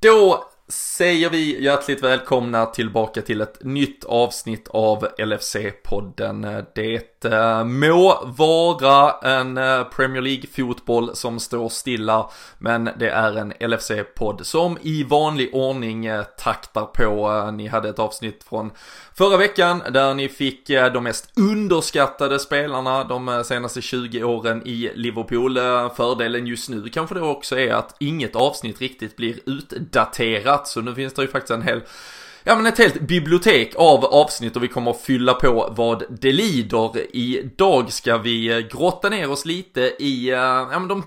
Då säger vi hjärtligt välkomna tillbaka till ett nytt avsnitt av LFC-podden. Det eh, må vara en eh, Premier League-fotboll som står stilla, men det är en LFC-podd som i vanlig ordning eh, taktar på. Ni hade ett avsnitt från förra veckan där ni fick de mest underskattade spelarna de senaste 20 åren i Liverpool. Fördelen just nu kanske det också är att inget avsnitt riktigt blir utdaterat, så nu finns det ju faktiskt en hel ja men ett helt bibliotek av avsnitt och vi kommer att fylla på vad det lider. Idag ska vi grotta ner oss lite i, eh, ja men de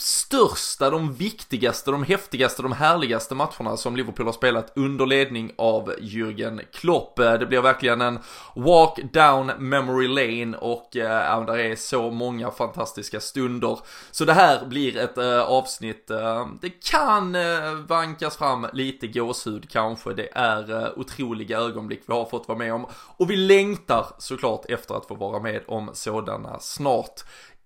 största, de viktigaste, de häftigaste, de härligaste matcherna som Liverpool har spelat under ledning av Jürgen Klopp. Eh, det blir verkligen en walk down memory lane och eh, äh, ja, där är så många fantastiska stunder. Så det här blir ett äh, avsnitt, äh, det kan äh, vankas fram lite gåshud kanske, det är äh, otroliga ögonblick vi har fått vara med om och vi längtar såklart efter att få vara med om sådana snart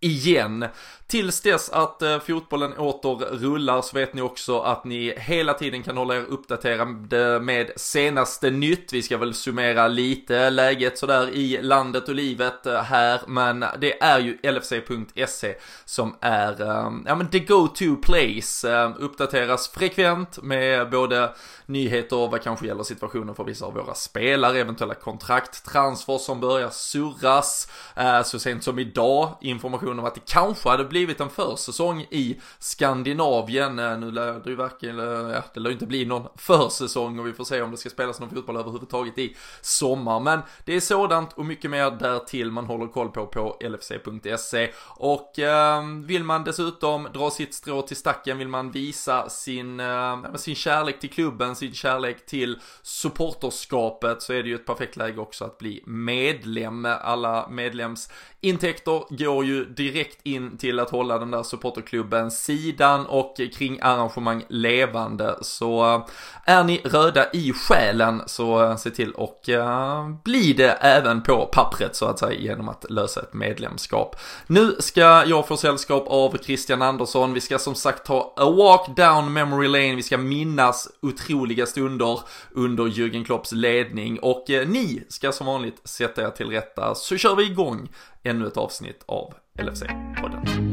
igen. Tills dess att eh, fotbollen åter rullar så vet ni också att ni hela tiden kan hålla er uppdaterade med senaste nytt. Vi ska väl summera lite läget sådär i landet och livet eh, här, men det är ju LFC.se som är, eh, ja men the go-to place. Eh, uppdateras frekvent med både nyheter vad kanske gäller situationen för vissa av våra spelare, eventuella kontrakt, transfer som börjar surras. Eh, så sent som idag, information om att det kanske hade blivit blivit en försäsong i Skandinavien. Eh, nu lär det ju verkligen, eh, ja, det lär inte bli någon försäsong och vi får se om det ska spelas någon fotboll överhuvudtaget i sommar. Men det är sådant och mycket mer därtill man håller koll på på lfc.se. Och eh, vill man dessutom dra sitt strå till stacken, vill man visa sin, eh, sin kärlek till klubben, sin kärlek till supporterskapet så är det ju ett perfekt läge också att bli medlem. Alla medlemsintäkter går ju direkt in till att hålla den där supporterklubben sidan och kring arrangemang levande. Så eh, är ni röda i själen så eh, se till och eh, bli det även på pappret så att säga genom att lösa ett medlemskap. Nu ska jag få sällskap av Christian Andersson. Vi ska som sagt ta a walk down memory lane. Vi ska minnas otroliga stunder under Jürgen Klopps ledning och ni ska som vanligt sätta er till rätta så kör vi igång ännu ett avsnitt av LFC-podden.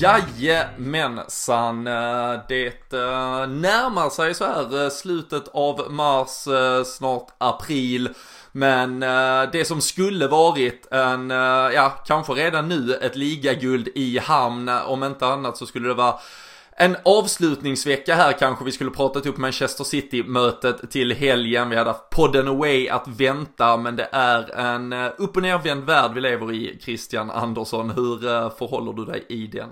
Jajamensan, eh, det eh, närmar sig så här eh, slutet av mars, snart april. Men det som skulle varit en, ja kanske redan nu ett ligaguld i hamn, om inte annat så skulle det vara en avslutningsvecka här kanske vi skulle pratat upp Manchester City-mötet till helgen. Vi hade haft podden away att vänta, men det är en upp och nervänd värld vi lever i, Christian Andersson. Hur förhåller du dig i den?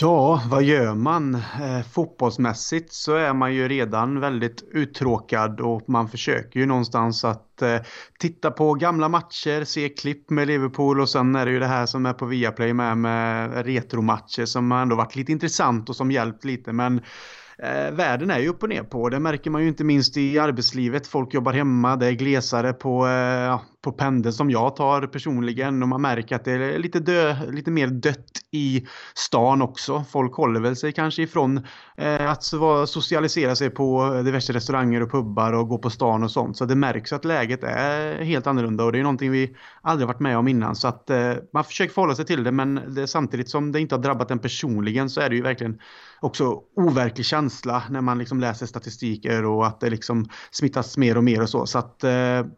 Ja, vad gör man? Eh, fotbollsmässigt så är man ju redan väldigt uttråkad och man försöker ju någonstans att eh, titta på gamla matcher, se klipp med Liverpool och sen är det ju det här som är på Viaplay med, med retromatcher som har ändå varit lite intressant och som hjälpt lite men eh, världen är ju upp och ner på. Det märker man ju inte minst i arbetslivet. Folk jobbar hemma, det är glesare på, eh, på pendeln som jag tar personligen och man märker att det är lite, dö, lite mer dött i stan också. Folk håller väl sig kanske ifrån Eh, att socialisera sig på eh, diverse restauranger och pubbar och gå på stan och sånt. Så det märks att läget är helt annorlunda och det är någonting vi aldrig varit med om innan. Så att eh, man försöker förhålla sig till det men det, samtidigt som det inte har drabbat en personligen så är det ju verkligen också overklig känsla när man liksom läser statistiker och att det liksom smittas mer och mer och så. Så att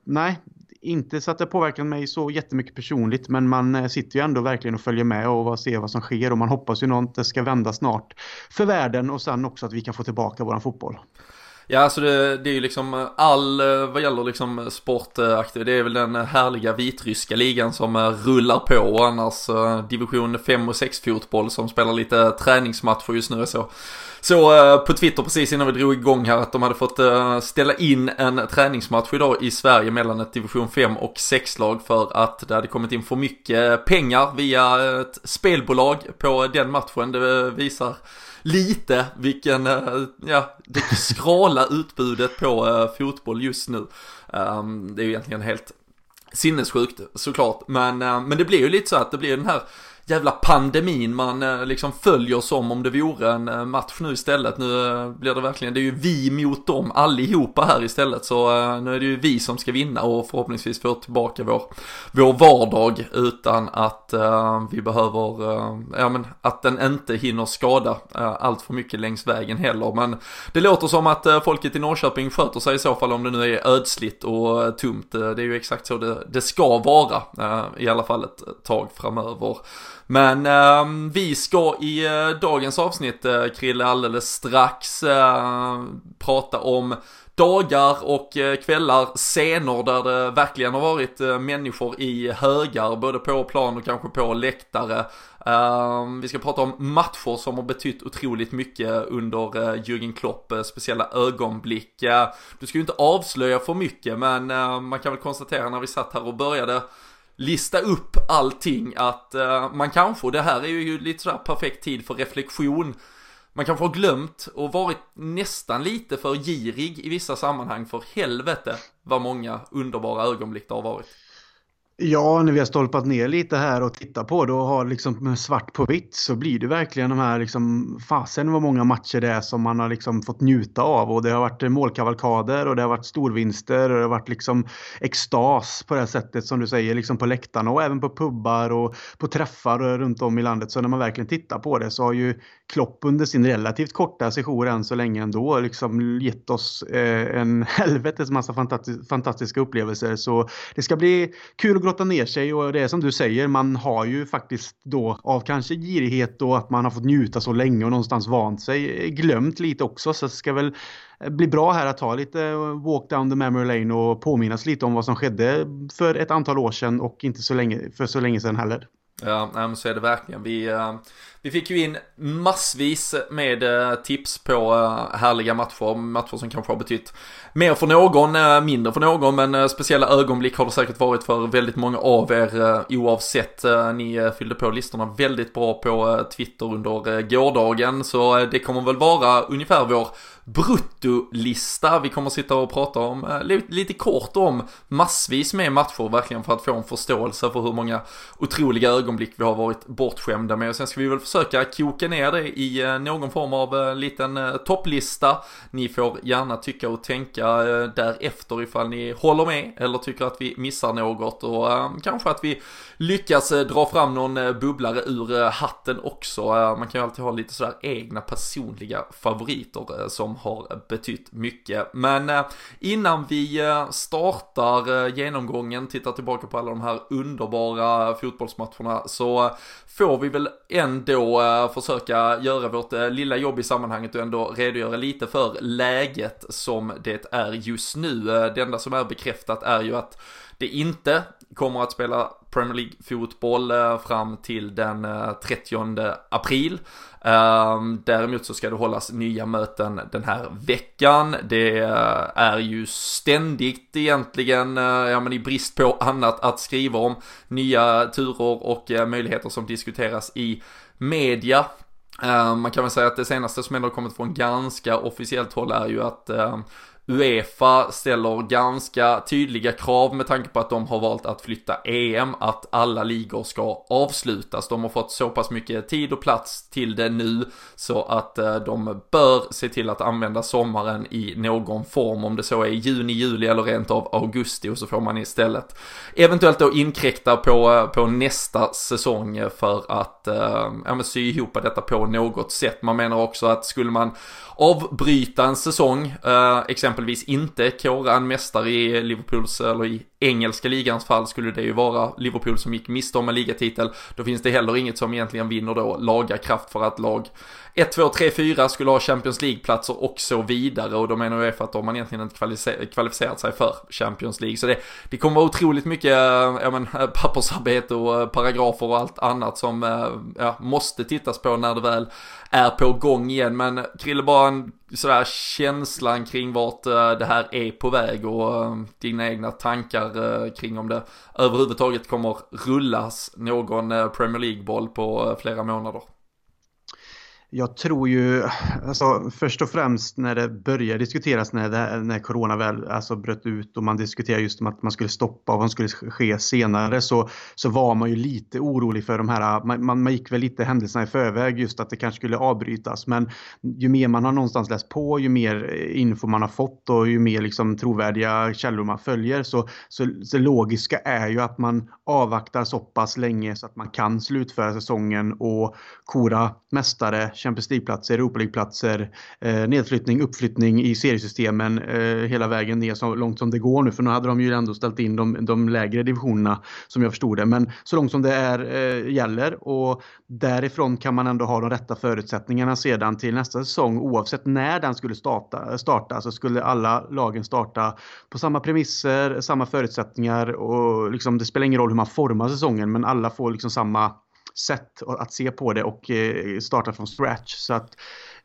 nej, inte så att det påverkar mig så jättemycket personligt men man eh, sitter ju ändå verkligen och följer med och ser vad som sker och man hoppas ju att det ska vända snart för världen och sen också att vi kan få tillbaka våran fotboll. Ja, alltså det, det är ju liksom eh, all, eh, vad gäller liksom eh, sportaktiv, det är väl den härliga vitryska ligan som rullar på och annars division 5 och 6 fotboll som spelar lite träningsmatcher just nu så. Så på Twitter precis innan vi drog igång här att de hade fått ställa in en träningsmatch idag i Sverige mellan ett division 5 och 6-lag för att det hade kommit in för mycket pengar via ett spelbolag på den matchen. Det visar lite vilken, eh, ja, det skrala utbudet på eh, fotboll just nu. Ehm, det är ju egentligen helt sinnessjukt såklart, men, eh, men det blir ju lite så att det blir den här jävla pandemin man eh, liksom följer som om det vore en eh, match nu istället. Nu eh, blir det verkligen, det är ju vi mot dem allihopa här istället. Så nu är det ju vi som ska vinna och förhoppningsvis få tillbaka vår, vår vardag utan att uh, vi behöver, uh, ja men att den inte hinner skada uh, allt för mycket längs vägen heller. Men det låter som att uh, folket i Norrköping sköter sig i så fall om det nu är ödsligt och tomt. det är ju exakt så det, det ska vara i alla fall ett tag framöver. Men eh, vi ska i eh, dagens avsnitt, eh, Krille, alldeles strax eh, prata om dagar och eh, kvällar, scener där det verkligen har varit eh, människor i högar, både på plan och kanske på läktare. Ehm, vi ska prata om matcher som har betytt otroligt mycket under eh, Jürgen Klopp, eh, speciella ögonblick. Eh, du ska ju inte avslöja för mycket men man kan väl konstatera när vi satt här och började lista upp allting att uh, man kanske, och det här är ju lite sådär perfekt tid för reflektion, man kanske har glömt och varit nästan lite för girig i vissa sammanhang för helvete vad många underbara ögonblick det har varit. Ja, när vi har stolpat ner lite här och tittat på det och har liksom svart på vitt så blir det verkligen de här liksom fasen vad många matcher det är som man har liksom fått njuta av och det har varit målkavalkader och det har varit storvinster och det har varit liksom extas på det här sättet som du säger liksom på läktarna och även på pubbar och på träffar runt om i landet. Så när man verkligen tittar på det så har ju Klopp under sin relativt korta sejour än så länge ändå liksom gett oss eh, en helvetes massa fantastiska upplevelser. Så det ska bli kul att grotta ner sig och det är som du säger, man har ju faktiskt då av kanske girighet och att man har fått njuta så länge och någonstans vant sig eh, glömt lite också. Så det ska väl eh, bli bra här att ta lite eh, walk down the memory lane och påminnas lite om vad som skedde för ett antal år sedan och inte så länge, för så länge sedan heller. Ja, men så är det verkligen. Vi, eh, vi fick ju in massvis med eh, tips på eh, härliga matcher, matcher som kanske har betytt mer för någon, mindre för någon, men speciella ögonblick har det säkert varit för väldigt många av er oavsett. Ni fyllde på listorna väldigt bra på Twitter under gårdagen, så det kommer väl vara ungefär vår bruttolista. Vi kommer sitta och prata om, eh, lite kort om massvis med matcher verkligen för att få en förståelse för hur många otroliga ögonblick vi har varit bortskämda med. Och sen ska vi väl försöka koka ner det i eh, någon form av eh, liten topplista. Ni får gärna tycka och tänka därefter ifall ni håller med eller tycker att vi missar något och kanske att vi lyckas dra fram någon bubblare ur hatten också. Man kan ju alltid ha lite sådär egna personliga favoriter som har betytt mycket. Men eh, innan vi eh, startar eh, genomgången, tittar tillbaka på alla de här underbara fotbollsmatcherna så får vi väl ändå försöka göra vårt lilla jobb i sammanhanget och ändå redogöra lite för läget som det är just nu. Det enda som är bekräftat är ju att det inte kommer att spela Premier League-fotboll fram till den 30 april. Ehm, däremot så ska det hållas nya möten den här veckan. Det eh, är ju ständigt egentligen, eh, ja men i brist på annat att skriva om, nya turer och eh, möjligheter som diskuteras i media. Ehm, man kan väl säga att det senaste som ändå kommit från ganska officiellt håll är ju att ehm, Uefa ställer ganska tydliga krav med tanke på att de har valt att flytta EM, att alla ligor ska avslutas. De har fått så pass mycket tid och plats till det nu så att eh, de bör se till att använda sommaren i någon form, om det så är juni, juli eller rent av augusti och så får man istället eventuellt då inkräkta på, eh, på nästa säsong för att äh, ja, men sy ihop detta på något sätt. Man menar också att skulle man avbryta en säsong, äh, exempelvis inte kora en mästare i Liverpools, eller i engelska ligans fall skulle det ju vara Liverpool som gick miste om en ligatitel. Då finns det heller inget som egentligen vinner då laga kraft för att lag 1, 2, 3, 4 skulle ha Champions League-platser och så vidare och då menar jag för att de har egentligen inte kvalificerat sig för Champions League. Så det, det kommer vara otroligt mycket eh, ja, men, eh, pappersarbete och eh, paragrafer och allt annat som ja, måste tittas på när det väl är på gång igen. Men Krille, bara en sådär känslan kring vart det här är på väg och dina egna tankar kring om det överhuvudtaget kommer rullas någon Premier League-boll på flera månader. Jag tror ju, alltså först och främst när det började diskuteras när, det, när corona väl alltså bröt ut och man diskuterade just om att man skulle stoppa och vad som skulle ske senare så, så var man ju lite orolig för de här, man, man gick väl lite händelserna i förväg just att det kanske skulle avbrytas. Men ju mer man har någonstans läst på, ju mer eh, info man har fått och ju mer liksom trovärdiga källor man följer så, så, så logiska är ju att man avvaktar så pass länge så att man kan slutföra säsongen och kora mästare Champions League-platser, Europa League-platser, eh, nedflyttning, uppflyttning i seriesystemen eh, hela vägen ner så långt som det går nu. För nu hade de ju ändå ställt in de, de lägre divisionerna som jag förstod det. Men så långt som det är eh, gäller och därifrån kan man ändå ha de rätta förutsättningarna sedan till nästa säsong oavsett när den skulle starta. starta så skulle alla lagen starta på samma premisser, samma förutsättningar och liksom, det spelar ingen roll hur man formar säsongen men alla får liksom samma sätt att se på det och eh, starta från scratch. Så att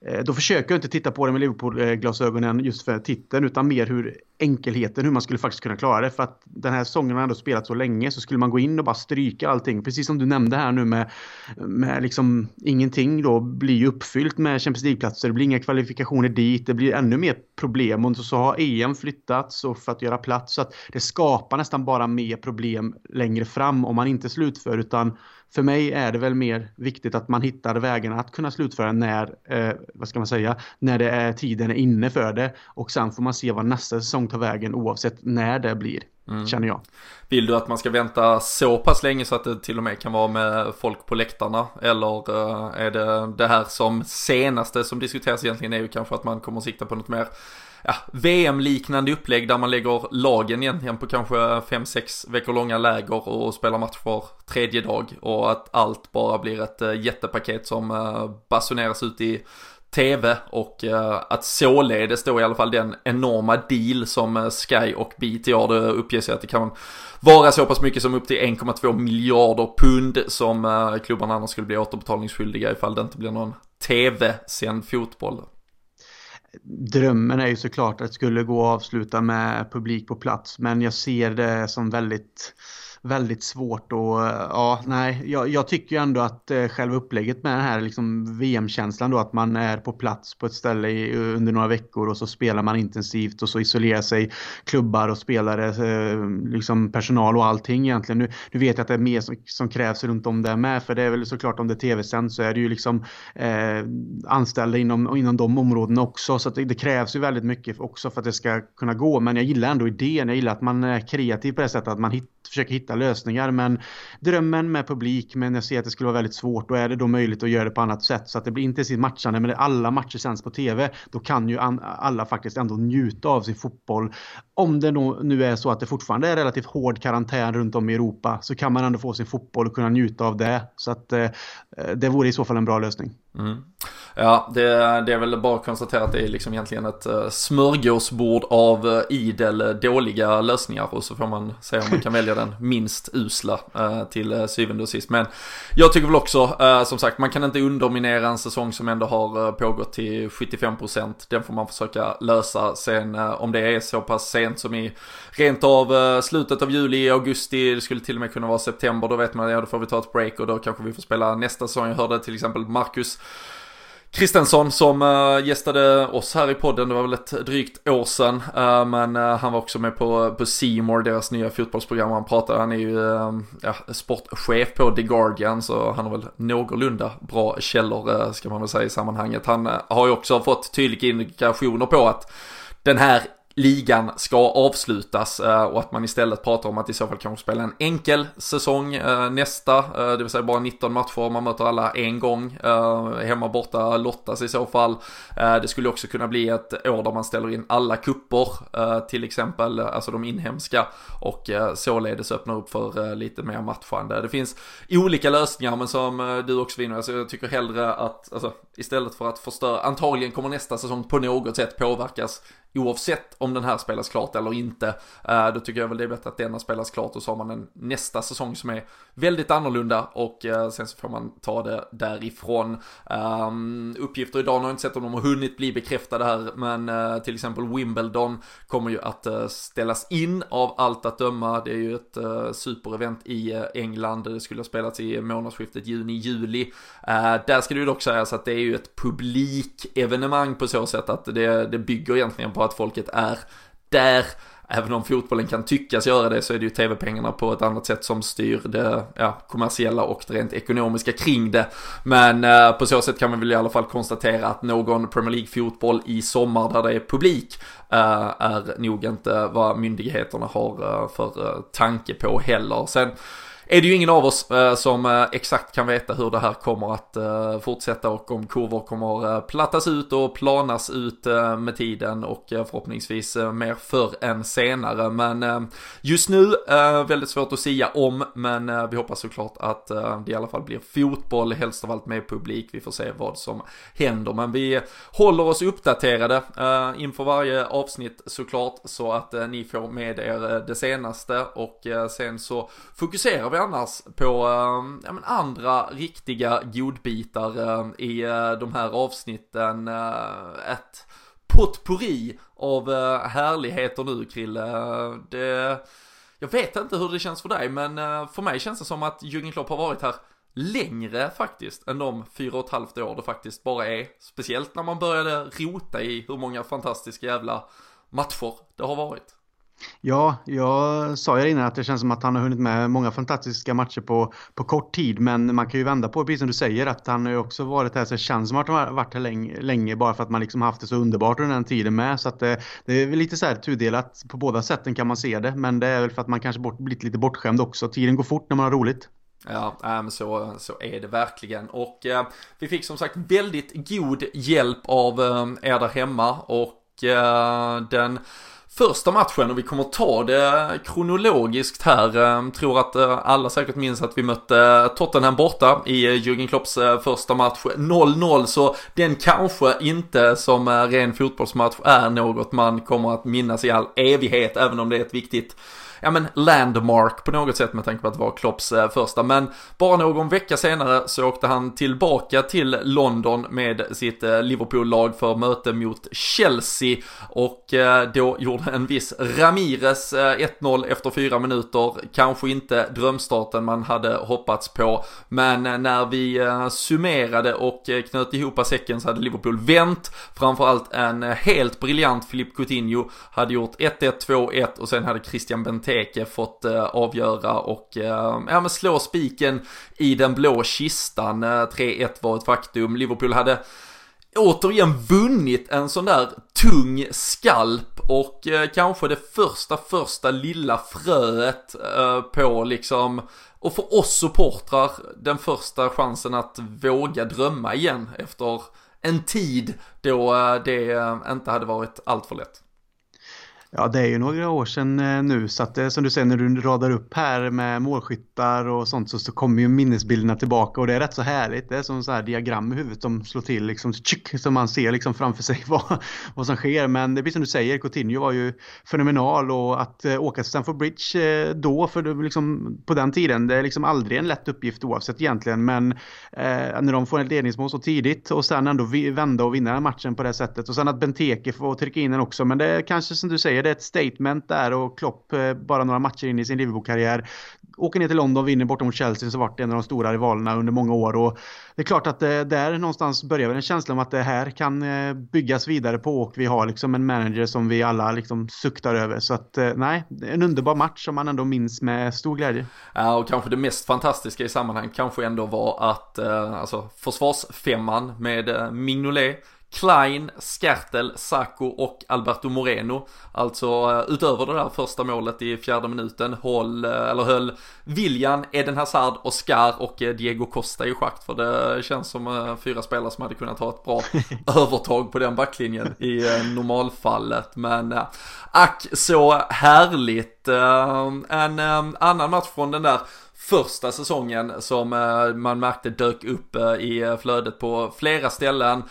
eh, då försöker jag inte titta på det med Liverpool-glasögonen just för titeln utan mer hur enkelheten, hur man skulle faktiskt kunna klara det. För att den här säsongen har ändå spelat så länge så skulle man gå in och bara stryka allting. Precis som du nämnde här nu med, med liksom ingenting då blir ju uppfyllt med Champions League-platser. Det blir inga kvalifikationer dit. Det blir ännu mer problem och så har EM flyttats och för att göra plats. Så att det skapar nästan bara mer problem längre fram om man inte slutför utan för mig är det väl mer viktigt att man hittar vägarna att kunna slutföra när, eh, vad ska man säga, när det är tiden är inne för det. Och sen får man se vad nästa säsong tar vägen oavsett när det blir. Mm. Känner jag. Vill du att man ska vänta så pass länge så att det till och med kan vara med folk på läktarna? Eller uh, är det det här som senaste som diskuteras egentligen är ju kanske att man kommer att sikta på något mer ja, VM-liknande upplägg där man lägger lagen egentligen på kanske 5-6 veckor långa läger och spelar match för tredje dag och att allt bara blir ett eh, jättepaket som eh, basuneras ut i TV och eh, att således då i alla fall den enorma deal som Sky och BT har, det uppges att det kan vara så pass mycket som upp till 1,2 miljarder pund som klubbarna annars skulle bli återbetalningsskyldiga ifall det inte blir någon TV-sänd fotboll. Drömmen är ju såklart att det skulle gå att avsluta med publik på plats men jag ser det som väldigt väldigt svårt och ja, nej, jag, jag tycker ju ändå att eh, själva upplägget med den här liksom VM-känslan då att man är på plats på ett ställe i, under några veckor och så spelar man intensivt och så isolerar sig klubbar och spelare, eh, liksom personal och allting egentligen. Nu, nu vet jag att det är mer som, som krävs runt om det med för det är väl såklart om det är tv-sänd så är det ju liksom eh, anställda inom, inom de områdena också. Så att det, det, krävs ju väldigt mycket också för att det ska kunna gå. Men jag gillar ändå idén, jag gillar att man är kreativ på det sättet att man hit, försöker hitta lösningar. Men drömmen med publik, men jag ser att det skulle vara väldigt svårt. Då är det då möjligt att göra det på annat sätt så att det blir intensivt matchande. Men alla matcher sänds på tv. Då kan ju alla faktiskt ändå njuta av sin fotboll. Om det nu är så att det fortfarande är relativt hård karantän runt om i Europa så kan man ändå få sin fotboll och kunna njuta av det. Så att eh, Eh, det vore i så fall en bra lösning. Mm. Ja, det, det, är väl bara att konstatera att det är liksom egentligen ett eh, smörgåsbord av eh, idel dåliga lösningar och så får man se om man kan välja den minst usla till syvende och sist. Men jag tycker väl också, som sagt, man kan inte underminera en säsong som ändå har pågått till 75%. Den får man försöka lösa sen om det är så pass sent som i rent av slutet av juli, augusti, det skulle till och med kunna vara september, då vet man, ja då får vi ta ett break och då kanske vi får spela nästa säsong. Jag hörde till exempel Marcus Kristensson som eh, gästade oss här i podden, det var väl ett drygt år sedan. Eh, men eh, han var också med på, på Seymour, deras nya fotbollsprogram. Han pratade, han är ju ja, sportchef på The Guardian så han har väl någorlunda bra källor ska man väl säga i sammanhanget. Han har ju också fått tydliga indikationer på att den här ligan ska avslutas eh, och att man istället pratar om att i så fall kanske spela en enkel säsong eh, nästa, eh, det vill säga bara 19 matcher, man möter alla en gång, hemma borta lottas i så fall. Det skulle också kunna bli ett år där man ställer in alla kupper, till exempel, alltså de inhemska, och således öppnar upp för lite mer matchande. Det finns olika lösningar, men som du också vinner, alltså jag tycker hellre att, alltså istället för att förstöra, antagligen kommer nästa säsong på något sätt påverkas oavsett om den här spelas klart eller inte. Eh, då tycker jag väl det är bättre att denna spelas klart och så har man en nästa säsong som är väldigt annorlunda och eh, sen så får man ta det därifrån. Ehm, uppgifter idag har jag inte sett om de har hunnit bli bekräftade här men eh, till exempel Wimbledon kommer ju att ställas in av allt att döma. Det är ju ett superevent i England. Det skulle ha spelats i månadsskiftet juni-juli. där ska det ju dock sägas att det är ju ett publikevenemang på så sätt att det, det bygger egentligen på att folket är där. Även om fotbollen kan tyckas göra det så är det ju tv-pengarna på ett annat sätt som styr det ja, kommersiella och det rent ekonomiska kring det. Men eh, på så sätt kan man väl i alla fall konstatera att någon Premier League-fotboll i sommar där det är publik eh, är nog inte vad myndigheterna har eh, för eh, tanke på heller. Sen är det ju ingen av oss eh, som eh, exakt kan veta hur det här kommer att eh, fortsätta och om kurvor kommer eh, plattas ut och planas ut eh, med tiden och eh, förhoppningsvis mer förr än senare. Men just nu väldigt svårt att säga om, men vi hoppas såklart att det i alla fall blir fotboll, helst av allt med publik. Vi får se vad som händer, men vi håller oss uppdaterade inför varje avsnitt såklart så att ni får med er det senaste och sen så fokuserar vi vi annars på ehm, ja, men andra riktiga godbitar ehm, i eh, de här avsnitten. Eh, ett potpourri av eh, härligheter nu Krille. Det, jag vet inte hur det känns för dig men eh, för mig känns det som att Jürgen Klopp har varit här längre faktiskt än de fyra och ett halvt år det faktiskt bara är. Speciellt när man började rota i hur många fantastiska jävla matcher det har varit. Ja, jag sa ju innan att det känns som att han har hunnit med många fantastiska matcher på, på kort tid. Men man kan ju vända på det, precis som du säger, att han har ju också varit här, så det känns som att han har varit här länge, länge bara för att man liksom haft det så underbart under den tiden med. Så att det, det är väl lite så här tudelat, på båda sätten kan man se det. Men det är väl för att man kanske bort, blivit lite bortskämd också. Tiden går fort när man har roligt. Ja, men så, så är det verkligen. Och eh, vi fick som sagt väldigt god hjälp av eh, er där hemma och eh, den första matchen och vi kommer ta det kronologiskt här. Ehm, tror att eh, alla säkert minns att vi mötte Tottenham borta i eh, Jürgen Klopps eh, första match 0-0 så den kanske inte som ren fotbollsmatch är något man kommer att minnas i all evighet även om det är ett viktigt ja men landmark på något sätt med tanke på att det var Klopps eh, första. Men bara någon vecka senare så åkte han tillbaka till London med sitt eh, Liverpool-lag för möte mot Chelsea och eh, då gjorde en viss Ramirez 1-0 efter fyra minuter. Kanske inte drömstarten man hade hoppats på, men när vi summerade och knöt ihop säcken så hade Liverpool vänt. Framförallt en helt briljant Filip Coutinho hade gjort 1-1, 2-1 och sen hade Christian Benteke Benteke fått eh, avgöra och eh, ja, men slå spiken i den blå kistan. Eh, 3-1 var ett faktum. Liverpool hade återigen vunnit en sån där tung skalp och eh, kanske det första, första lilla fröet eh, på liksom och för oss supportrar den första chansen att våga drömma igen efter en tid då eh, det eh, inte hade varit allt för lätt. Ja, det är ju några år sedan eh, nu så att det, som du säger när du radar upp här med målskyttar och sånt så, så kommer ju minnesbilderna tillbaka och det är rätt så härligt. Det är som så här diagram i huvudet som slår till liksom tjuk, så man ser liksom framför sig vad, vad som sker. Men det blir som du säger, Coutinho var ju fenomenal och att eh, åka till Stamford Bridge då, för det, liksom, på den tiden, det är liksom aldrig en lätt uppgift oavsett egentligen. Men eh, när de får ett ledningsmål så tidigt och sen ändå vända och vinna matchen på det sättet och sen att Benteke får trycka in den också. Men det är kanske som du säger, det är ett statement där och Klopp eh, bara några matcher in i sin Liverpool-karriär åker ner till London, vinner borta mot Chelsea som varit en av de stora rivalerna under många år och det är klart att eh, där någonstans börjar väl en känsla om att det här kan eh, byggas vidare på och vi har liksom en manager som vi alla liksom suktar över så att nej, en underbar match som man ändå minns med stor glädje. Ja och kanske det mest fantastiska i sammanhanget kanske ändå var att alltså försvarsfemman med Mignolet Klein, Skertel, Sacco och Alberto Moreno. Alltså eh, utöver det där första målet i fjärde minuten håll, eh, eller höll William, Eden Hazard, Oscar och eh, Diego Costa i schakt. För det känns som fyra spelare som hade kunnat ha ett bra övertag på den backlinjen i normalfallet. Men ack så härligt. En annan match från den där första säsongen som eh, man märkte dök upp eh, i eh, flödet på flera ställen.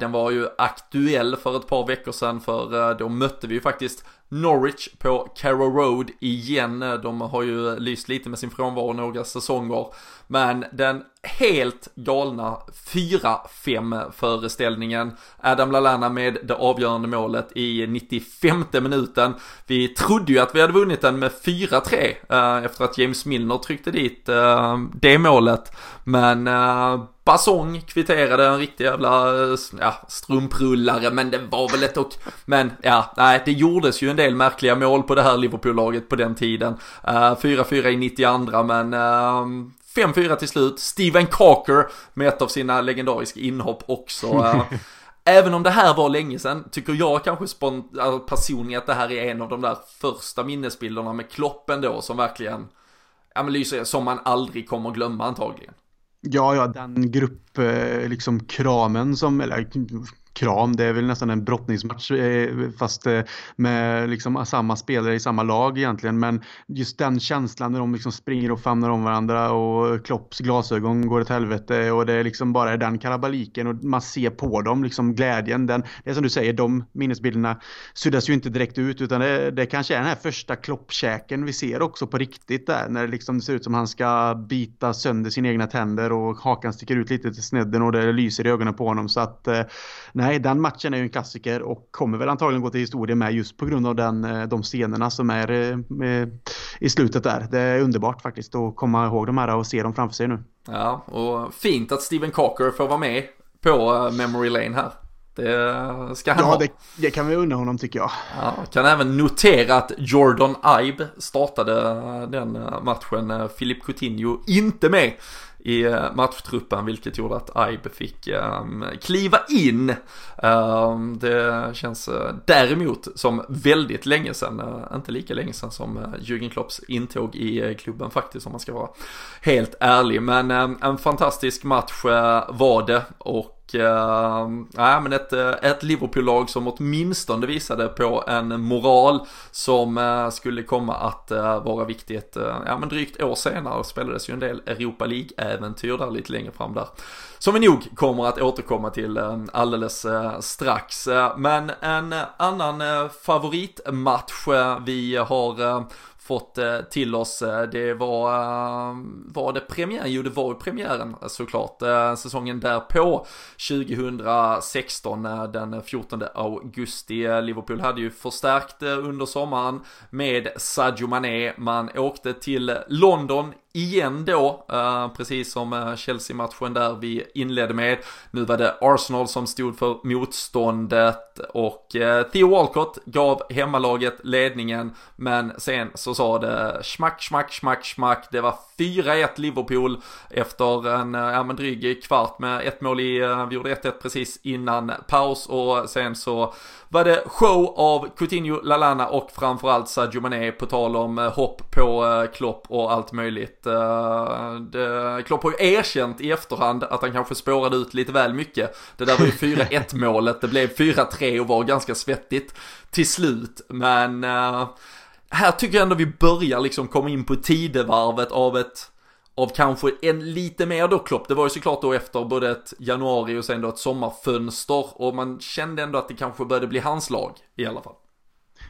Den var ju aktuell för ett par veckor sedan för då mötte vi ju faktiskt Norwich på Carrow Road igen. De har ju lyst lite med sin frånvaro några säsonger. Men den helt galna 4-5 föreställningen. Adam Lallana med det avgörande målet i 95 minuten. Vi trodde ju att vi hade vunnit den med 4-3 eh, efter att James Milner tryckte dit eh, det målet. Men eh, Basong kvitterade en riktig jävla eh, ja, strumprullare men det var väl ett och Men ja, nej det gjordes ju en del märkliga mål på det här Liverpool-laget på den tiden. Eh, 4-4 i 92 men eh, 5-4 till slut. Steven Cocker med ett av sina legendariska inhopp också. Även om det här var länge sedan, tycker jag kanske alltså personligen att det här är en av de där första minnesbilderna med Kloppen då som verkligen, ja men lyser, som man aldrig kommer glömma antagligen. Ja, ja, den grupp, eh, liksom kramen som, eller kram. Det är väl nästan en brottningsmatch eh, fast eh, med liksom samma spelare i samma lag egentligen. Men just den känslan när de liksom springer och famnar om varandra och Klopps glasögon går åt helvete och det är liksom bara den kalabaliken och man ser på dem liksom glädjen. Den, det är som du säger, de minnesbilderna suddas ju inte direkt ut utan det, det kanske är den här första kloppkäken vi ser också på riktigt där när det liksom ser ut som han ska bita sönder sina egna tänder och hakan sticker ut lite till snedden och det lyser i ögonen på honom så att eh, nej, den matchen är ju en klassiker och kommer väl antagligen gå till historien med just på grund av den, eh, de scenerna som är eh, i slutet där. Det är underbart faktiskt att komma ihåg de här och se dem framför sig nu. Ja, och fint att Steven Cocker får vara med på eh, Memory Lane här. Det ska han ja, ha. Det, det kan vi unna honom tycker jag. Ja, kan även notera att Jordan Ibe startade den matchen. Filip Coutinho inte med i eh, matchtruppen vilket gjorde att Aib fick um, kliva in. Um, det känns uh, däremot som väldigt länge sedan, uh, inte lika länge sedan som uh, Jürgen Klopps intåg i uh, klubben faktiskt om man ska vara helt ärlig. Men um, en fantastisk match var det och uh, nej, men ett, eh, ett Liverpool-lag som åtminstone visade på en moral som uh, skulle komma att uh, vara viktigt. Uh, ja, men drygt år senare spelades ju en del Europa League-äventyr där lite längre fram där. Som vi nog kommer att återkomma till alldeles strax. Men en annan favoritmatch vi har fått eh, till oss. Eh, det var, eh, var det premiär? Jo, det var premiären såklart. Säsongen därpå, 2016, den 14 augusti. Liverpool hade ju förstärkt under sommaren med Sadio Mané. Man åkte till London igen då, eh, precis som eh, Chelsea-matchen där vi inledde med. Nu var det Arsenal som stod för motståndet och eh, Theo Walcott gav hemmalaget ledningen, men sen så sa det smack, smack, smack, smack. Det var 4-1 Liverpool efter en, ja men dryg kvart med ett mål i, vi gjorde 1-1 precis innan paus och sen så var det show av Coutinho, Lalana och framförallt Sadio Mané på tal om eh, hopp på eh, Klopp och allt möjligt. Eh, det, Klopp har ju erkänt i efterhand att han kanske spårade ut lite väl mycket. Det där var ju 4-1 målet, det blev 4-3 och var ganska svettigt till slut. Men här tycker jag ändå vi börjar liksom komma in på tidevarvet av ett av kanske en lite mer då Klopp. Det var ju såklart då efter både ett januari och sen då ett sommarfönster och man kände ändå att det kanske började bli hans lag i alla fall.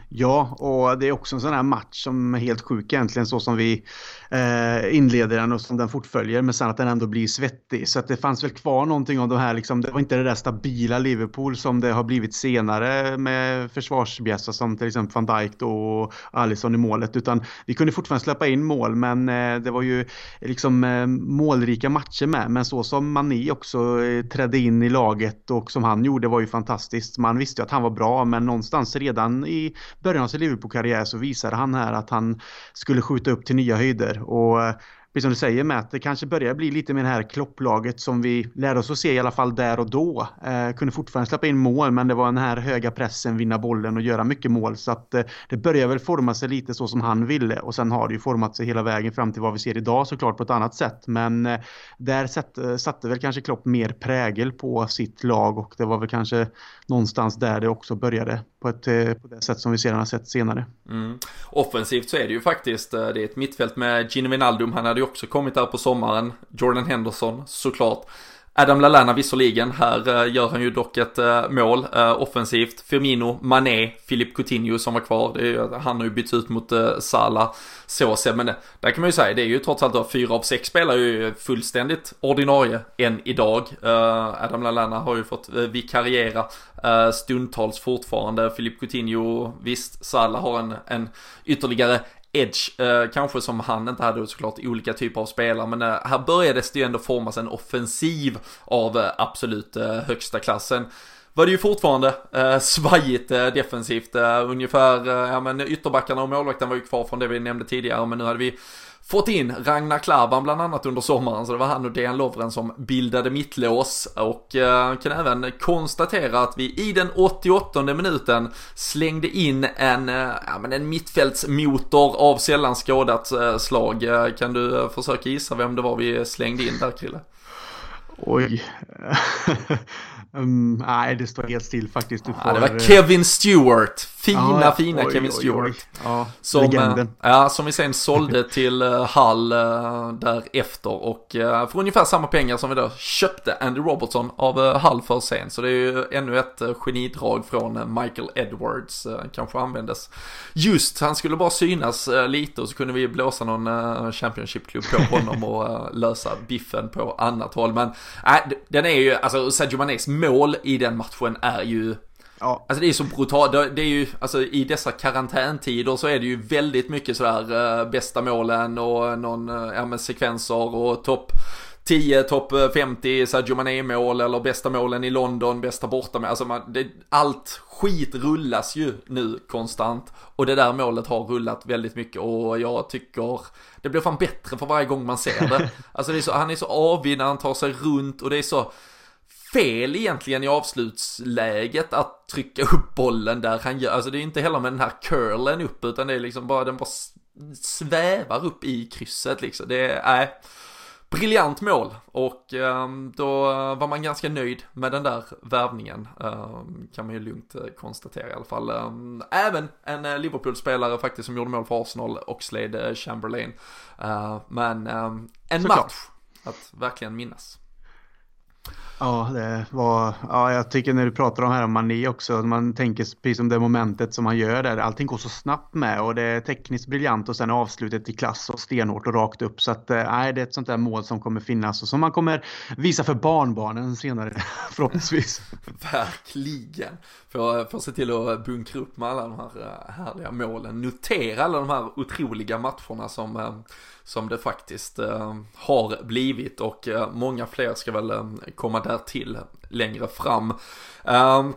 Ja, och det är också en sån här match som är helt sjuk egentligen så som vi eh, inleder den och som den fortföljer. Men sen att den ändå blir svettig. Så att det fanns väl kvar någonting av de här, liksom, det var inte det där stabila Liverpool som det har blivit senare med försvarsbjässar som till exempel van Dijk då och Alisson i målet. Utan vi kunde fortfarande släppa in mål men eh, det var ju liksom eh, målrika matcher med. Men så som Mané också eh, trädde in i laget och som han gjorde var ju fantastiskt. Man visste ju att han var bra men någonstans redan i början av sin Liverpool-karriär så visade han här att han skulle skjuta upp till nya höjder. Och eh, precis som du säger Matt, det kanske börjar bli lite med det här klopplaget som vi lärde oss att se i alla fall där och då. Eh, kunde fortfarande släppa in mål men det var den här höga pressen, vinna bollen och göra mycket mål. Så att eh, det börjar väl forma sig lite så som han ville. Och sen har det ju format sig hela vägen fram till vad vi ser idag såklart på ett annat sätt. Men eh, där satte, eh, satte väl kanske Klopp mer prägel på sitt lag och det var väl kanske någonstans där det också började på, ett, eh, på det sätt som vi sedan har sett senare. Mm. Offensivt så är det ju faktiskt, eh, det är ett mittfält med Gino Wijnaldum, han hade ju också kommit där på sommaren, Jordan Henderson såklart. Adam Lallana visserligen, här eh, gör han ju dock ett eh, mål eh, offensivt. Firmino, Mané, Filip Coutinho som var kvar. Är, han har ju bytt ut mot uh, Så Såse, men där kan man ju säga, det är ju trots allt då fyra av sex spelare ju fullständigt ordinarie än idag. Adam Lallana har ju fått vikariera stundtals fortfarande. Filip Coutinho, visst, Salah har en, en ytterligare edge, eh, kanske som han inte hade såklart olika typer av spelare, men eh, här började det ju ändå formas en offensiv av eh, absolut eh, högsta klassen. Var det ju fortfarande eh, svajigt eh, defensivt, eh, ungefär, ja men ytterbackarna och målvakten var ju kvar från det vi nämnde tidigare, men nu hade vi fått in Ragnar Klavan bland annat under sommaren, så det var han och Dejan Lovren som bildade mittlås och eh, kan även konstatera att vi i den 88 minuten slängde in en, eh, ja, men en mittfältsmotor av sällan skådat eh, slag. Eh, kan du eh, försöka gissa vem det var vi slängde in där Krille? Oj. um, nej, det står helt still faktiskt. Du får... ja, det var Kevin Stewart. Fina, ja, fina oj, Kevin oj, Stewart. Oj, ja, som, legenden. Ja, som vi sen sålde till Hull uh, därefter och för ungefär samma pengar som vi då köpte Andy Robertson av Hull för sen. Så det är ju ännu ett genidrag från Michael Edwards. kanske användes just, han skulle bara synas lite och så kunde vi blåsa någon Championship-klubb på honom och lösa biffen på annat håll. Men äh, den är ju, alltså Sergio Manés mål i den matchen är ju Ja. Alltså det är så brutalt, det är ju, alltså i dessa karantäntider så är det ju väldigt mycket sådär äh, bästa målen och någon, äh, ja men sekvenser och topp 10, topp 50 Sergio Mané-mål eller bästa målen i London, bästa borta Alltså man, det, allt skit rullas ju nu konstant. Och det där målet har rullat väldigt mycket och jag tycker det blir fan bättre för varje gång man ser det. Alltså det är så, han är så avig när han tar sig runt och det är så fel egentligen i avslutsläget att trycka upp bollen där han gör. Alltså det är inte heller med den här curlen upp utan det är liksom bara den bara svävar upp i krysset liksom. Det är, äh, briljant mål och um, då var man ganska nöjd med den där värvningen. Um, kan man ju lugnt eh, konstatera i alla fall. Um, även en uh, Liverpool-spelare faktiskt som gjorde mål för Arsenal, Oxlade Chamberlain. Uh, men en Såklart. match att verkligen minnas. Ja, det var, ja, jag tycker när du pratar om här om mani också, man tänker precis som det momentet som han gör där, allting går så snabbt med och det är tekniskt briljant och sen avslutet i klass och stenhårt och rakt upp. Så att eh, nej, det är ett sånt där mål som kommer finnas och som man kommer visa för barnbarnen senare förhoppningsvis. Verkligen. Får, får se till att bunkra upp med alla de här eh, härliga målen, notera alla de här otroliga matcherna som eh, som det faktiskt eh, har blivit och eh, många fler ska väl eh, komma därtill längre fram. Ehm,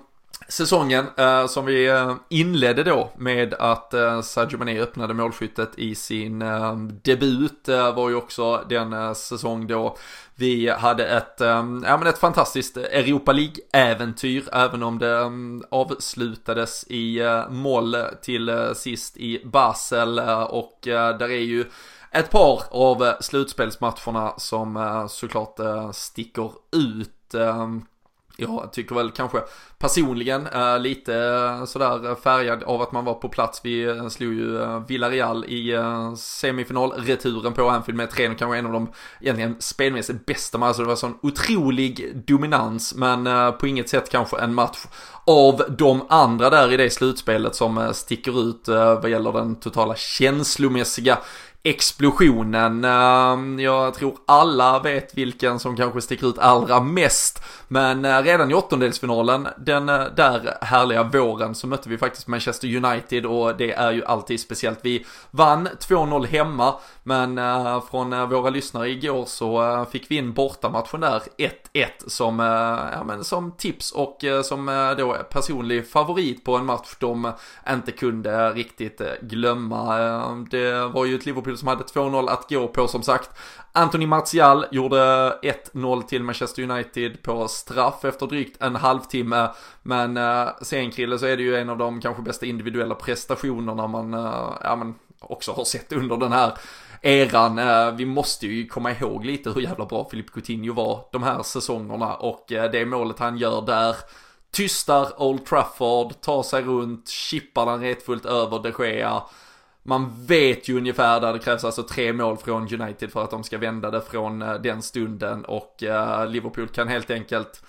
säsongen eh, som vi eh, inledde då med att eh, Sadio Mané öppnade målskyttet i sin eh, debut eh, var ju också den eh, säsong då vi hade ett, ja, men ett fantastiskt Europa League-äventyr även om det avslutades i moll till sist i Basel och där är ju ett par av eh, slutspelsmatcherna som eh, såklart eh, sticker ut. Jag tycker väl kanske personligen lite sådär färgad av att man var på plats. Vi slog ju Villarreal i semifinalreturen på Anfield med 3 kanske en av de egentligen spelmässigt bästa matcherna. Det var sån otrolig dominans men på inget sätt kanske en match av de andra där i det slutspelet som sticker ut vad gäller den totala känslomässiga explosionen. Ehm, jag tror alla vet vilken som kanske sticker ut allra mest. Men eh, redan i åttondelsfinalen, den eh, där härliga våren, så mötte vi faktiskt Manchester United och det är ju alltid speciellt. Vi vann 2-0 hemma, men eh, från våra lyssnare igår så fick vi in bortamatchen där 1-1 som, ja, men som tips och som då personlig favorit på en match de inte kunde riktigt glömma. Ehm, det var ju ett Liverpool Liverpool som hade 2-0 att gå på som sagt. Anthony Martial gjorde 1-0 till Manchester United på straff efter drygt en halvtimme. Men eh, sen Krille så är det ju en av de kanske bästa individuella prestationerna man, eh, ja, men också har sett under den här eran. Eh, vi måste ju komma ihåg lite hur jävla bra Filip Coutinho var de här säsongerna och eh, det målet han gör där tystar Old Trafford, tar sig runt, chippar den retfullt över de Gea. Man vet ju ungefär där det krävs alltså tre mål från United för att de ska vända det från eh, den stunden och eh, Liverpool kan helt enkelt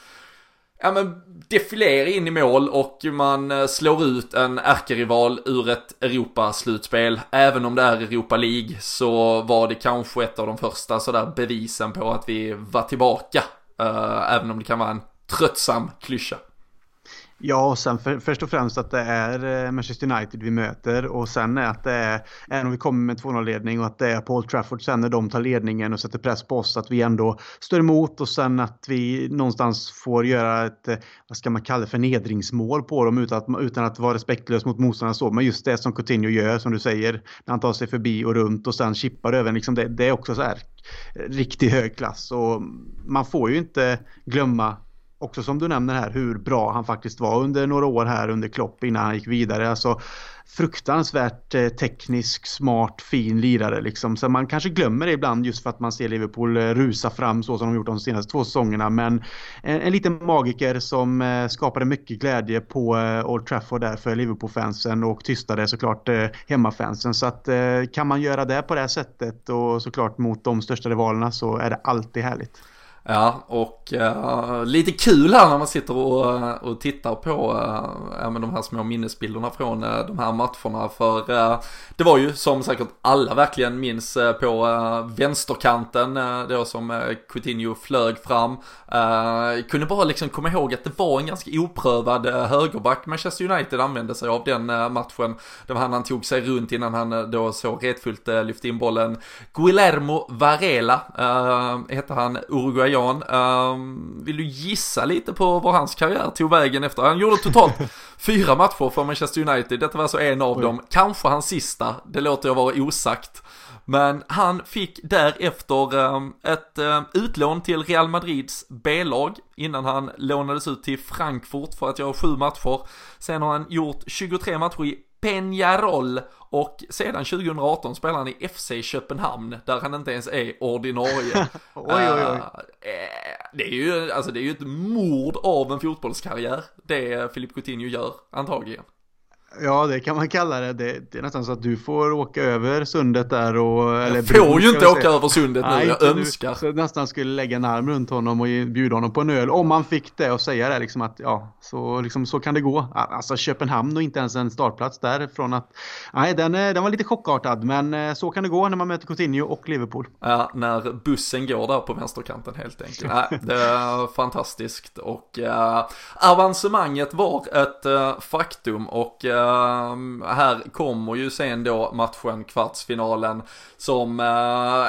ja men defilera in i mål och man eh, slår ut en ärkerival ur ett Europaslutspel. Även om det är Europa League så var det kanske ett av de första sådär bevisen på att vi var tillbaka. Även om det kan vara en tröttsam klyscha. Ja, och sen för, först och främst att det är eh, Manchester United vi möter och sen är att det är, även om vi kommer med 2-0-ledning och att det är Paul Trafford sen när de tar ledningen och sätter press på oss att vi ändå står emot och sen att vi någonstans får göra ett, eh, vad ska man kalla det, förnedringsmål på dem utan att, utan att vara respektlös mot motståndarna så. Men just det som Coutinho gör, som du säger, när han tar sig förbi och runt och sen chippar över, liksom det, det är också så här eh, riktigt hög klass och man får ju inte glömma också som du nämner här hur bra han faktiskt var under några år här under Klopp innan han gick vidare. Alltså fruktansvärt eh, teknisk, smart, fin lirare liksom. Så man kanske glömmer det ibland just för att man ser Liverpool eh, rusa fram så som de gjort de senaste två säsongerna. Men en, en liten magiker som eh, skapade mycket glädje på eh, Old Trafford där för Liverpool-fansen och tystade såklart eh, hemmafansen. Så att eh, kan man göra det på det här sättet och såklart mot de största rivalerna så är det alltid härligt. Ja, och uh, lite kul här när man sitter och, eh, och tittar på uh, ja, men de här små minnesbilderna från uh, de här matcherna. För det var ju som säkert alla verkligen minns på vänsterkanten då som Coutinho flög fram. kunde bara liksom komma ihåg att det var en ganska oprövad högerback Manchester United använde sig av den matchen. Det var han han tog sig runt innan han då så retfullt lyfte in bollen. Guillermo Varela hette han, Uruguay Jan. Um, vill du gissa lite på var hans karriär tog vägen efter? Han gjorde totalt fyra matcher för Manchester United. Detta var alltså en av Oj. dem. Kanske hans sista. Det låter jag vara osagt. Men han fick därefter um, ett um, utlån till Real Madrids B-lag innan han lånades ut till Frankfurt för att göra sju matcher. Sen har han gjort 23 matcher i Peñarol och sedan 2018 spelar han i FC Köpenhamn där han inte ens är ordinarie. oj, oj, oj. Uh, det är ju, alltså det är ju ett mord av en fotbollskarriär det Filip Coutinho gör antagligen. Ja, det kan man kalla det. det. det. är nästan så att du får åka över sundet där och... Eller jag får ju inte åka över sundet nu, Nej, jag önskar. Du nästan skulle lägga en arm runt honom och bjuda honom på en öl. Om man fick det och säga det liksom att ja, så, liksom, så kan det gå. Alltså Köpenhamn och inte ens en startplats därifrån att... Nej, den, eh, den var lite chockartad, men eh, så kan det gå när man möter Coutinho och Liverpool. Ja, när bussen går där på vänsterkanten helt enkelt. Nej, det är fantastiskt och uh, avancemanget var ett uh, faktum och uh, här kommer ju sen då matchen, kvartsfinalen, som, uh,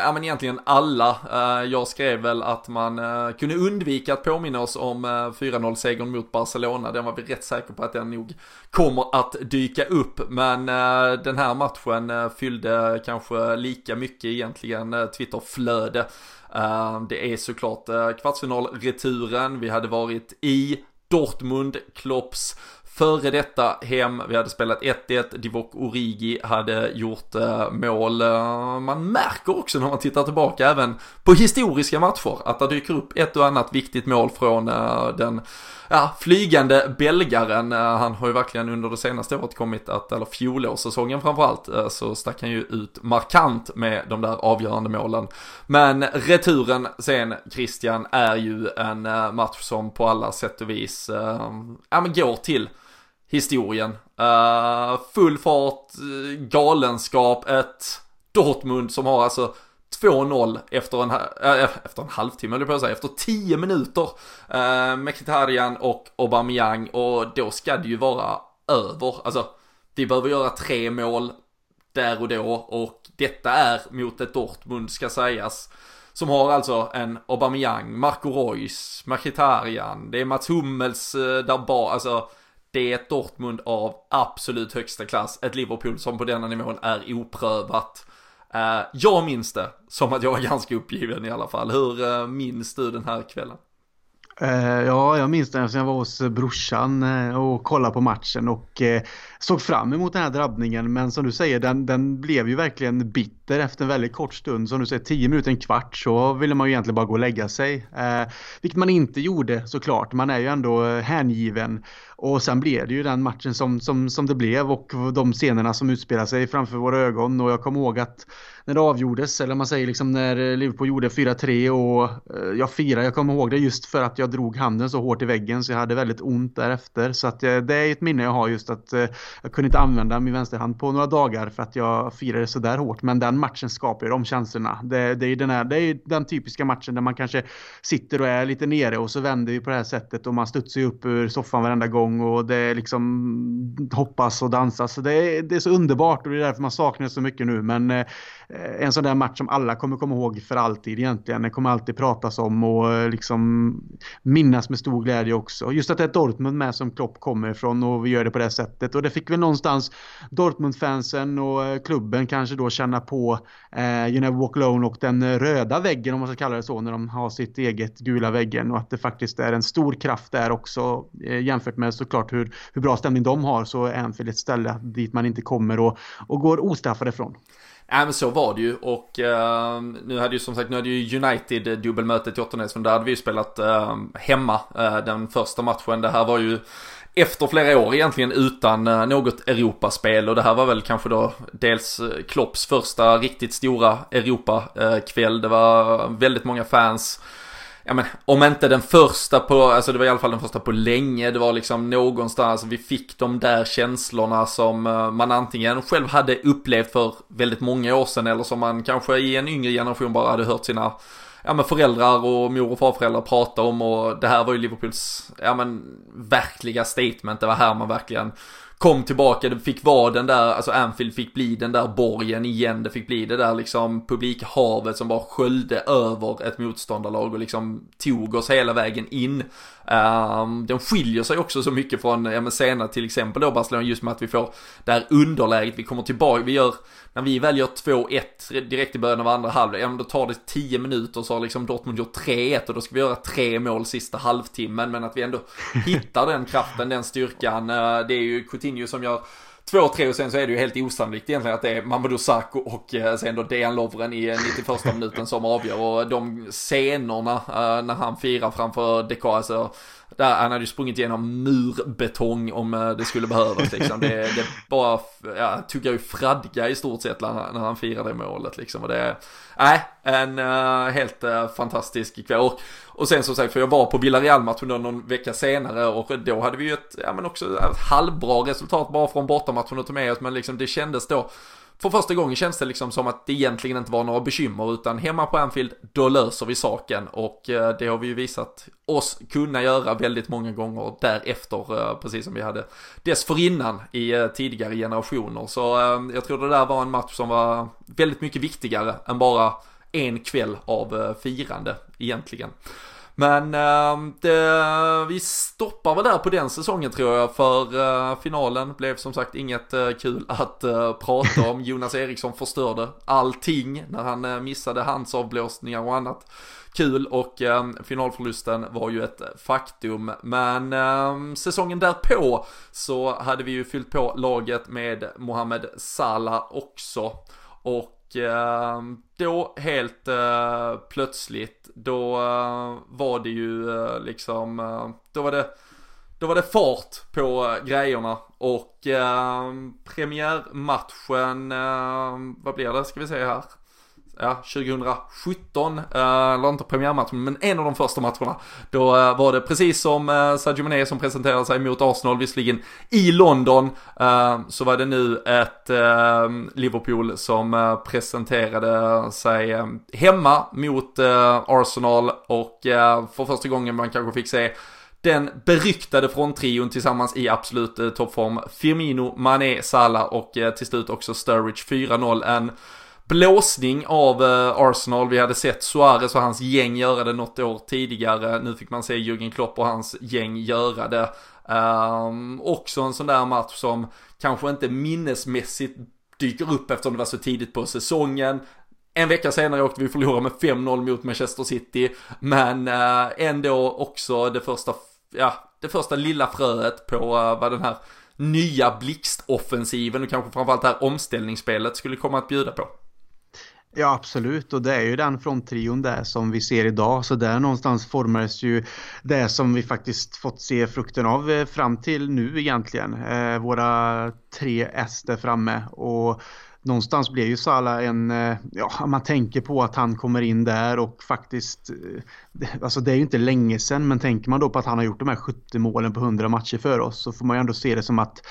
ja men egentligen alla, uh, jag skrev väl att man uh, kunde undvika att påminna oss om 4-0-segern mot Barcelona, den var vi rätt säkra på att den nog kommer att dyka upp, men den här matchen fyllde kanske lika mycket egentligen Twitterflöde. Ehm, det är såklart kvartsfinalreturen, vi hade varit i Dortmund, Klopps före detta hem, vi hade spelat 1-1, Divock Origi hade gjort eh, mål. Eh, man märker också när man tittar tillbaka även på historiska matcher att det dyker upp ett och annat viktigt mål från eh, den ja, flygande belgaren. Han har ju verkligen under det senaste året kommit att, eller fjolårssäsongen framförallt, så stack han ju ut markant med de där avgörande målen. Men returen sen, Christian, är ju en match som på alla sätt och vis, ja men går till historien. Uh, full fart, eh, galenskap, ett Dortmund som har alltså 2-0 efter en, äh, efter en halvtimme, eller på att säga, efter 10 minuter Uh, med Kitarian och Aubameyang och då ska det ju vara över. Alltså, vi behöver göra tre mål där och då och detta är mot ett Dortmund ska sägas. Som har alltså en Aubameyang, Marco Reus, Mkhitaryan, det är Mats Hummels där bak, alltså det är ett Dortmund av absolut högsta klass. Ett Liverpool som på denna nivån är oprövat. Eh, jag minns det som att jag var ganska uppgiven i alla fall. Hur eh, minns du den här kvällen? Uh, ja, jag minns det eftersom jag var hos eh, brorsan eh, och kollade på matchen och såg fram emot den här drabbningen. Men som du säger, den, den blev ju verkligen bitter efter en väldigt kort stund. Som du säger, tio minuter, en kvart så ville man ju egentligen bara gå och lägga sig. vilket man inte gjorde såklart. Man är ju ändå hängiven. Och sen blev det ju den matchen som, som, som det blev och de scenerna som utspelar sig framför våra ögon. Och jag kommer ihåg att när det avgjordes, eller man säger liksom när Liverpool gjorde 4-3 och eh, jag firade, jag kommer ihåg det just för att jag drog handen så hårt i väggen så jag hade väldigt ont därefter. Så att eh, det är ett minne jag har just att eh, jag kunde inte använda min vänsterhand på några dagar för att jag firade så där hårt. Men den matchen skapar ju de känslorna. Det, det, är den här, det är den typiska matchen där man kanske sitter och är lite nere och så vänder vi på det här sättet och man studsar upp ur soffan varenda gång och det liksom hoppas och dansas. Så det, är, det är så underbart och det är därför man saknar det så mycket nu. Men Eh, Eh, en sån där match som alla kommer komma ihåg för alltid egentligen. Den kommer alltid pratas om och eh, liksom minnas med stor glädje också. Just att det är Dortmund med som Klopp kommer ifrån och vi gör det på det sättet. Och det fick väl någonstans Dortmund-fansen och eh, klubben kanske då känna på eh, You Never Walk Alone och den röda väggen om man ska kalla det så när de har sitt eget gula väggen och att det faktiskt är en stor kraft där också eh, jämfört med såklart hur, hur bra stämning de har så är Anfield ett ställe dit man inte kommer och, och går ostraffad ifrån. Ja men så var det ju och eh, nu hade ju som sagt, nu hade ju United eh, dubbelmötet i åttondelsfinalen. Där hade vi ju spelat eh, hemma eh, den första matchen. Det här var ju efter flera år egentligen utan eh, något Europaspel och det här var väl kanske då dels eh, Klopps första riktigt stora Europakväll. Det var väldigt många fans ja men, om inte den första på, alltså det var i alla fall den första på länge, det var liksom någonstans, vi fick de där känslorna som eh, man antingen själv hade upplevt för väldigt många år sedan eller som man kanske i en yngre generation bara hade hört sina ja, men föräldrar och mor och farföräldrar prata om och det här var ju Liverpools, ja men verkliga statement, det var här man verkligen kom tillbaka, det fick vara den där, alltså Anfield fick bli den där borgen igen, det fick bli det där liksom publikhavet som bara sköljde över ett motståndarlag och liksom tog oss hela vägen in. Ehm, um, den skiljer sig också så mycket från, ja men senare till exempel då Barcelona just med att vi får det här underläget, vi kommer tillbaka, vi gör, när vi väl gör 2-1 direkt i början av andra halvlek, ja men då tar det 10 minuter så har liksom Dortmund gjort 3-1 och då ska vi göra tre mål sista halvtimmen, men att vi ändå hittar den kraften, den styrkan, uh, det är ju Coutinho som gör 2-3 och sen så är det ju helt osannolikt egentligen att det är Mamadou Sakho och eh, sen då Dejan Lovren i eh, 91 minuten som avgör och de scenerna eh, när han firar framför Dekar, alltså där han hade ju sprungit igenom murbetong om det skulle behövas liksom. Det, det bara, ja, tuggar ju fradga i stort sett när, han firar det målet liksom. Och det är, nej, en uh, helt uh, fantastisk kväll. Och, och sen som sagt, för jag var på Villarreal-matchen någon vecka senare och då hade vi ju ett, ja men också ett halvbra resultat bara från bortamatchen att ta med oss. Men liksom det kändes då för första gången känns det liksom som att det egentligen inte var några bekymmer utan hemma på Anfield, då löser vi saken och eh, det har vi ju visat oss kunna göra väldigt många gånger därefter, eh, precis som vi hade dessförinnan i eh, tidigare generationer. Så jag tror det där var en match som var väldigt mycket viktigare än bara en kväll av firande egentligen. Men äh, det, vi stoppar väl där på den säsongen tror jag för äh, finalen blev som sagt inget äh, kul att prata om. Jonas Eriksson förstörde allting när han missade handsavblåsningar och annat kul och eh, finalförlusten var ju ett faktum. Men eh, säsongen därpå så hade vi ju fyllt på laget med Mohamed Salah också. Och och eh, då helt eh, plötsligt, då eh, var det ju eh, liksom, eh, då var det, då var det fart på eh, grejerna och premiärmatchen, vad blir det ska vi se här? Ja, 2017, eh, eller inte premiärmatchen, men en av de första matcherna. Då eh, var det precis som eh, Sadio Mané som presenterade sig mot Arsenal, visserligen i London, eh, så var det nu ett eh, Liverpool som eh, presenterade sig eh, hemma mot eh, Arsenal och eh, för första gången man kanske fick se den beryktade fronttrion tillsammans i absolut toppform. Firmino, Mané, Salah och till slut också Sturridge 4-0. En blåsning av eh, Arsenal. Vi hade sett Suarez och hans gäng göra det något år tidigare. Nu fick man se Jürgen Klopp och hans gäng göra det. Um, också en sån där match som kanske inte minnesmässigt dyker upp eftersom det var så tidigt på säsongen. En vecka senare åkte vi förlora med 5-0 mot Manchester City, men uh, ändå också det första, ja, det första lilla fröet på uh, vad den här nya blixtoffensiven och kanske framförallt det här omställningsspelet skulle komma att bjuda på. Ja absolut. Och det är ju den fronttrion där som vi ser idag. Så där någonstans formades ju det som vi faktiskt fått se frukten av eh, fram till nu egentligen. Eh, våra tre S där framme. Och någonstans blir ju Salah en, eh, ja man tänker på att han kommer in där och faktiskt, eh, alltså det är ju inte länge sedan men tänker man då på att han har gjort de här 70 målen på 100 matcher för oss så får man ju ändå se det som att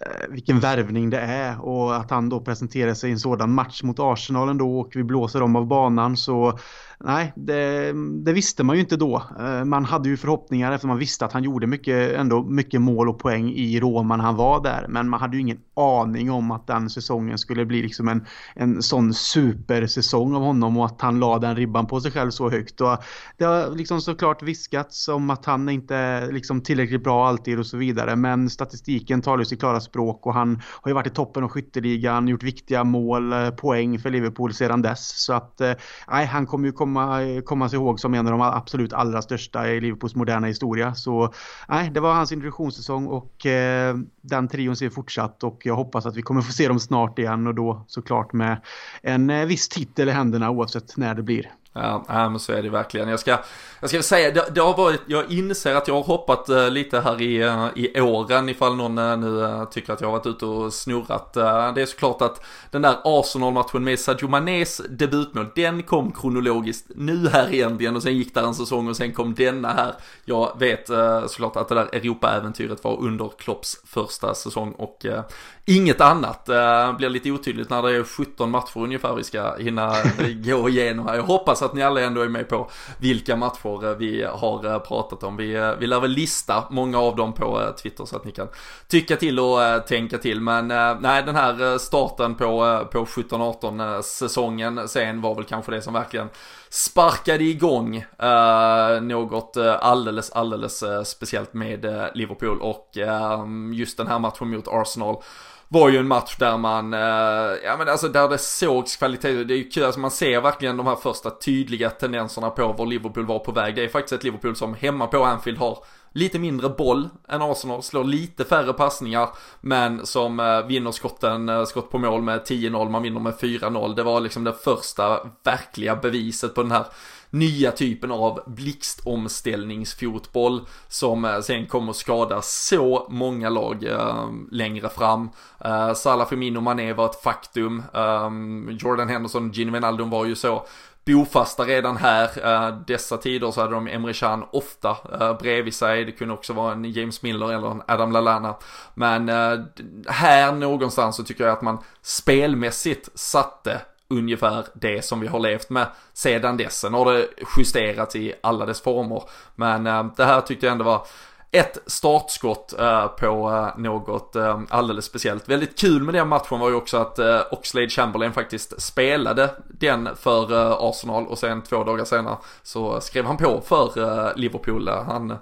Eh, vilken värvning det är. Och att han då presenterar sig i en sådan match mot Arsenal ändå och vi blåser dem av banan så nej, det, det, visste man ju inte då. Eh, man hade ju förhoppningar eftersom man visste att han gjorde mycket, ändå mycket mål och poäng i Roma när han var där. Men man hade ju ingen aning om att den säsongen skulle bli liksom en, en sån supersäsong av honom och att han la den ribban på sig själv så högt. Och det har liksom såklart viskats om att han inte är liksom tillräckligt bra alltid och så vidare. Men statistiken talar ju sitt klara språk och han har ju varit i toppen av skytteligan, gjort viktiga mål, eh, poäng för Liverpool sedan dess. Så att eh, nej, han kommer ju komma komma, komma sig ihåg som en av de absolut allra största i Liverpools moderna historia. Så nej, det var hans introduktionssäsong och eh, den trion ser fortsatt och jag hoppas att vi kommer få se dem snart igen och då såklart med en eh, viss titel i händerna oavsett när det blir. Ja, men så är det verkligen. Jag ska, jag ska säga, det, det har varit, jag inser att jag har hoppat uh, lite här i, uh, i åren ifall någon uh, nu tycker att jag har varit ute och snurrat. det är såklart att den där Arsenal-matchen med Sadio Manés debutmål, den kom kronologiskt nu här egentligen och sen gick där en säsong och sen kom denna här. Jag vet såklart att det där Europa-äventyret var under Klopps första säsong och inget annat. Det blir lite otydligt när det är 17 matcher ungefär vi ska hinna gå igenom här. Jag hoppas att ni alla ändå är med på vilka matcher eh, vi har eh, pratat om. Vi, eh, vi lär väl lista många av dem på Twitter så att ni kan tycka till och tänka till. Men nej, den här starten på, på 17-18 säsongen sen var väl kanske det som verkligen sparkade igång eh, något alldeles, alldeles speciellt med Liverpool och eh, just den här matchen mot Arsenal var ju en match där man, eh, ja men alltså där det sågs kvalitet. Det är ju kul, alltså man ser verkligen de här första tydliga tendenserna på var Liverpool var på väg. Det är faktiskt ett Liverpool som hemma på Anfield har lite mindre boll än Arsenal, slår lite färre passningar, men som eh, vinner skotten, eh, skott på mål med 10-0, man vinner med 4-0. Det var liksom det första verkliga beviset på den här nya typen av blixtomställningsfotboll som eh, sen kommer skada så många lag eh, längre fram. Eh, Salah Firmino Mané var ett faktum. Eh, Jordan Henderson, Gini Wijnaldum var ju så bofasta redan här. Eh, dessa tider så hade de Emre Can ofta eh, bredvid sig. Det kunde också vara en James Miller eller en Adam Lallana. Men här någonstans så tycker jag att man spelmässigt satte ungefär det som vi har levt med sedan dess. Sen har det justerats i alla dess former. Men eh, det här tyckte jag ändå var ett startskott eh, på eh, något alldeles speciellt. Väldigt kul med den matchen var ju också att Oxlade Chamberlain faktiskt spelade den för Arsenal och sen två dagar senare så skrev han på för Liverpool. Han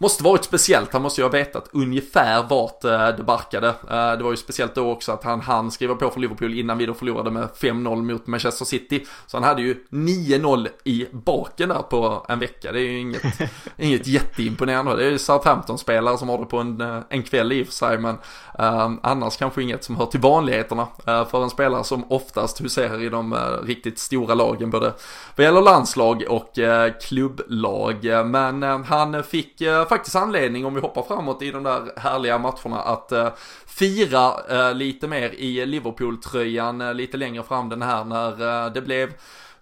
måste varit speciellt, han måste ju ha vetat ungefär vart eh, det barkade. Eh, det var ju speciellt då också att han hann skriva på för Liverpool innan vi då förlorade med 5-0 mot Manchester City. Så han hade ju 9-0 i baken där på en vecka. Det är ju inget, inget jätteimponerande. Det är ju Southampton-spelare som har det på en, eh, en kväll i och för sig, men uh, annars kanske inget som hör till vanligheterna uh, för en spelare som oftast huserar i de uh, riktigt stora lagen, både vad gäller landslag och klubblag. Men han fick faktiskt anledning, om vi hoppar framåt i de där härliga matcherna, att eh, fira eh, lite mer i Liverpool-tröjan eh, lite längre fram den här när eh, det blev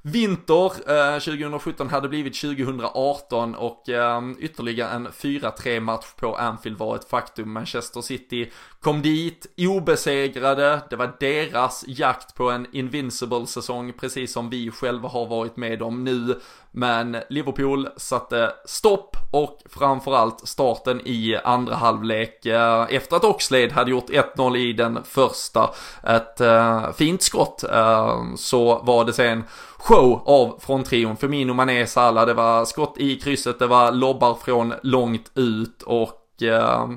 Vinter eh, 2017 hade blivit 2018 och eh, ytterligare en 4-3 match på Anfield var ett faktum. Manchester City kom dit obesegrade, det var deras jakt på en invincible säsong precis som vi själva har varit med om nu. Men Liverpool satte stopp och framförallt starten i andra halvlek eh, efter att Oxlade hade gjort 1-0 i den första. Ett eh, fint skott ehm, så var det sen show av fronttrion. Femino Firmino, Mané, Salah, det var skott i krysset, det var lobbar från långt ut och eh,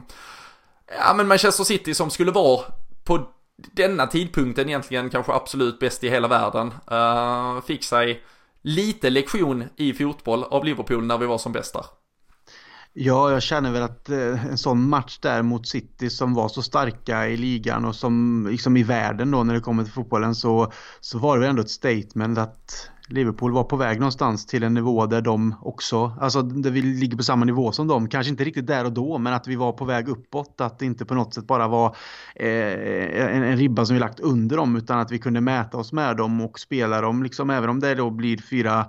ja men Manchester City som skulle vara på denna tidpunkten egentligen kanske absolut bäst i hela världen. Eh, fick sig lite lektion i fotboll av Liverpool när vi var som bäst där. Ja, jag känner väl att eh, en sån match där mot City som var så starka i ligan och som liksom i världen då när det kommer till fotbollen så, så var det väl ändå ett statement att Liverpool var på väg någonstans till en nivå där de också, alltså där vi ligger på samma nivå som dem. Kanske inte riktigt där och då, men att vi var på väg uppåt. Att det inte på något sätt bara var eh, en, en, ribba som vi lagt under dem, utan att vi kunde mäta oss med dem och spela dem, liksom, även om det då blir fyra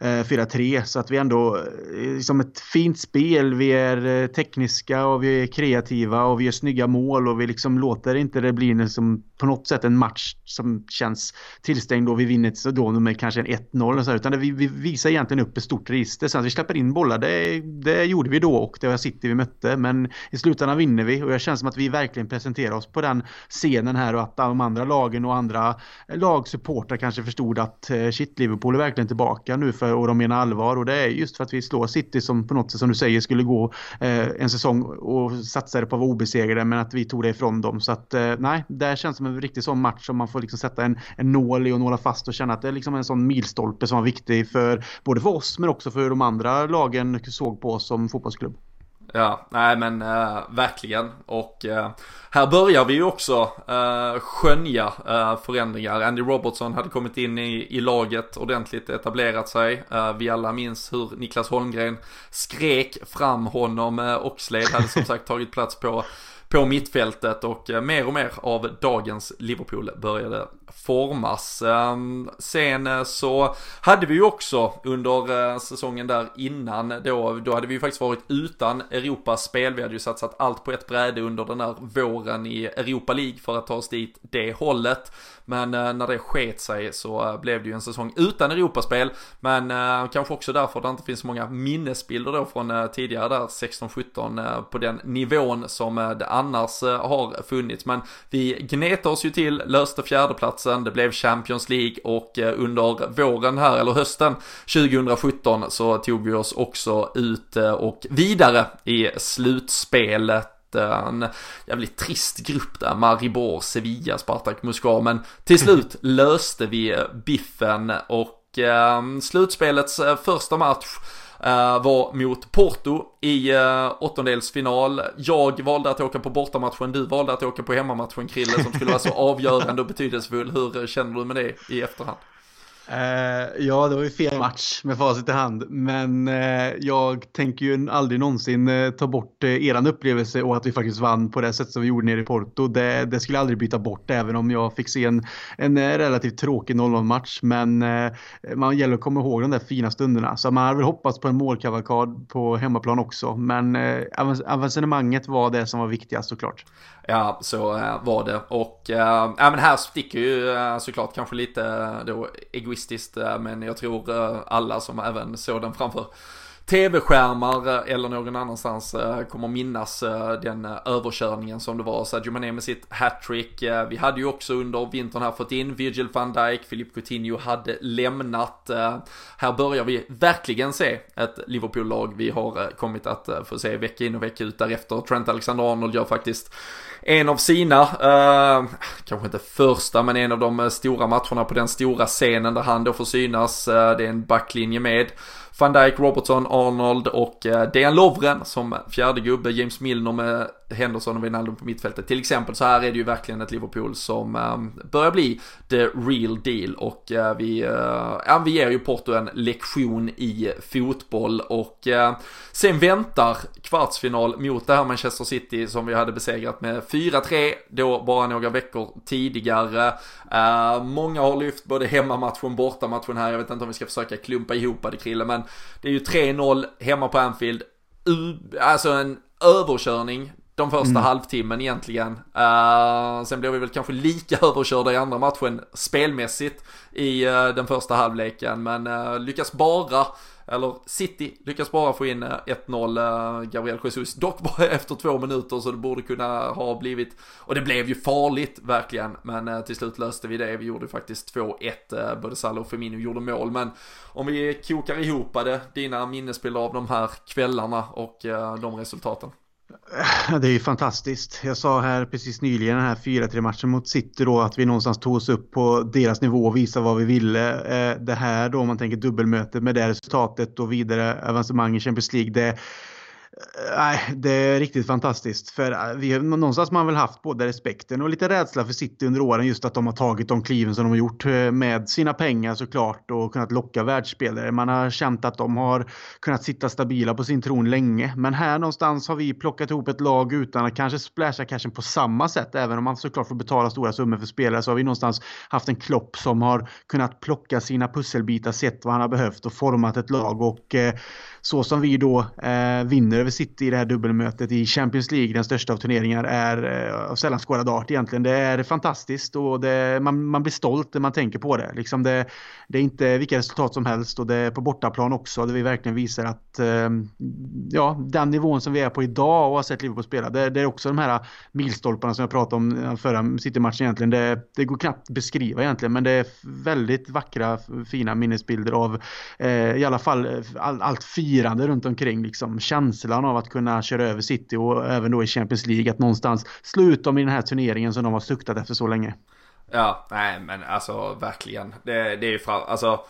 Eh, 4-3 så att vi ändå eh, liksom ett fint spel. Vi är eh, tekniska och vi är kreativa och vi gör snygga mål och vi liksom låter inte det bli liksom på något sätt en match som känns tillstängd och vi vinner då med kanske en 1-0 utan vi, vi visar egentligen upp ett stort register. Sen att vi släpper in bollar, det, det gjorde vi då och det var City vi mötte men i slutändan vinner vi och jag känner som att vi verkligen presenterar oss på den scenen här och att de andra lagen och andra lagsupportrar kanske förstod att shit, Liverpool är verkligen tillbaka nu för och de menar allvar och det är just för att vi slår City som på något sätt som du säger skulle gå eh, en säsong och satsade på att vara obesegrade men att vi tog det ifrån dem så att eh, nej, det känns som en riktig sån match som man får liksom sätta en, en nål i och nåla fast och känna att det är liksom en sån milstolpe som var viktig för både för oss men också för hur de andra lagen såg på oss som fotbollsklubb. Ja, nej men äh, verkligen. Och äh, här börjar vi ju också äh, skönja äh, förändringar. Andy Robertson hade kommit in i, i laget ordentligt, etablerat sig. Äh, vi alla minns hur Niklas Holmgren skrek fram honom. Äh, Oxlade hade som sagt tagit plats på på mittfältet och mer och mer av dagens Liverpool började formas. Ehm, sen eh, så hade vi ju också under eh, säsongen där innan då, då hade vi ju faktiskt varit utan Europas spel. Vi hade ju satsat allt på ett bräde under den här våren i Europa League för att ta oss dit det hållet. Men eh, när det sket sig så blev det ju en säsong utan Europaspel. Men kanske också därför det inte finns så många minnesbilder då från tidigare där 16-17 på den nivån som det annars har funnits. Men vi gnetade oss ju till, löste fjärdeplatsen hösten, det blev Champions League och eh, under våren här, eller hösten 2017 så tog vi oss också ut eh, och vidare i slutspelet. Eh, en jävligt trist grupp där, Maribor, Sevilla, Spartak, Moskva, men till slut löste vi biffen och eh, slutspelets första match var mot Porto i uh, åttondelsfinal. Jag valde att åka på bortamatchen, du valde att åka på hemmamatchen Krille som skulle vara så avgörande och betydelsefull. Hur känner du med det i efterhand? Uh, ja, det var ju fel match med facit i hand. Men uh, jag tänker ju aldrig någonsin uh, ta bort uh, eran upplevelse och att vi faktiskt vann på det sätt som vi gjorde nere i Porto. Det, det skulle jag aldrig byta bort även om jag fick se en, en relativt tråkig 0-0 match. Men man gäller att komma ihåg de där fina stunderna. Så man hade väl hoppats på en målkavalkad på hemmaplan också. Men avancemanget var det som var viktigast såklart. Ja, så eh, var det. Och eh, ja, men här sticker ju eh, såklart kanske lite då egoistiskt men jag tror alla som även såg den framför tv-skärmar eh, eller någon annanstans eh, kommer minnas eh, den överkörningen som det var. Sadio Mané med sitt hattrick. Vi hade ju också under vintern här fått in Virgil van Dijk, Philippe Coutinho hade lämnat. Här börjar vi verkligen se ett Liverpool-lag vi har kommit att få se vecka in och vecka ut därefter. Trent Alexander-Arnold gör faktiskt en av sina, eh, kanske inte första, men en av de stora matcherna på den stora scenen där han då får synas. Eh, det är en backlinje med van Dijk, Robertson, Arnold och eh, Dejan Lovren som fjärde gubbe, James Milner med Henderson och Wijnaldum på mittfältet. Till exempel så här är det ju verkligen ett Liverpool som eh, börjar bli the real deal och eh, vi, eh, ja, vi ger ju Porto en lektion i fotboll och eh, sen väntar kvartsfinal mot det här Manchester City som vi hade besegrat med 4-3 då bara några veckor tidigare. Eh, många har lyft både hemmamatchen, bortamatchen här. Jag vet inte om vi ska försöka klumpa ihop det Krille men det är ju 3-0 hemma på Anfield. U alltså en överkörning de första mm. halvtimmen egentligen. Uh, sen blev vi väl kanske lika överkörda i andra matchen spelmässigt i uh, den första halvleken. Men uh, lyckas bara, eller City lyckas bara få in 1-0 Gabriel Jesus. Dock bara efter två minuter så det borde kunna ha blivit, och det blev ju farligt verkligen. Men till slut löste vi det. Vi gjorde faktiskt 2-1. Både Salah och Firmino gjorde mål. Men om vi kokar ihop det, dina minnesbilder av de här kvällarna och de resultaten. Det är ju fantastiskt. Jag sa här precis nyligen den här 4-3 matchen mot City då att vi någonstans tog oss upp på deras nivå och visade vad vi ville. Eh, det här då om man tänker dubbelmötet med det resultatet och vidare avancemang i Champions League. Det, Eh, nej, det är riktigt fantastiskt. För eh, vi, någonstans har man väl haft både respekten och lite rädsla för City under åren. Just att de har tagit de kliven som de har gjort eh, med sina pengar såklart och kunnat locka världsspelare. Man har känt att de har kunnat sitta stabila på sin tron länge. Men här någonstans har vi plockat ihop ett lag utan att kanske splasha cashen på samma sätt. Även om man såklart får betala stora summor för spelare så har vi någonstans haft en klopp som har kunnat plocka sina pusselbitar, sett vad han har behövt och format ett lag. Och eh, så som vi då eh, vinner över City i det här dubbelmötet i Champions League, den största av turneringar, är eh, av sällan skådad art egentligen. Det är fantastiskt och det, man, man blir stolt när man tänker på det. Liksom det. Det är inte vilka resultat som helst och det är på bortaplan också där vi verkligen visar att eh, ja, den nivån som vi är på idag och har sett Liverpool spela, det, det är också de här milstolparna som jag pratade om eh, förra City-matchen egentligen. Det, det går knappt beskriva egentligen men det är väldigt vackra fina minnesbilder av eh, i alla fall eh, all, allt firande runt omkring. Liksom. Känslan av att kunna köra över City och även då i Champions League att någonstans slå ut dem i den här turneringen som de har suktat efter så länge. Ja, nej men alltså verkligen. Det, det är ju fram, alltså.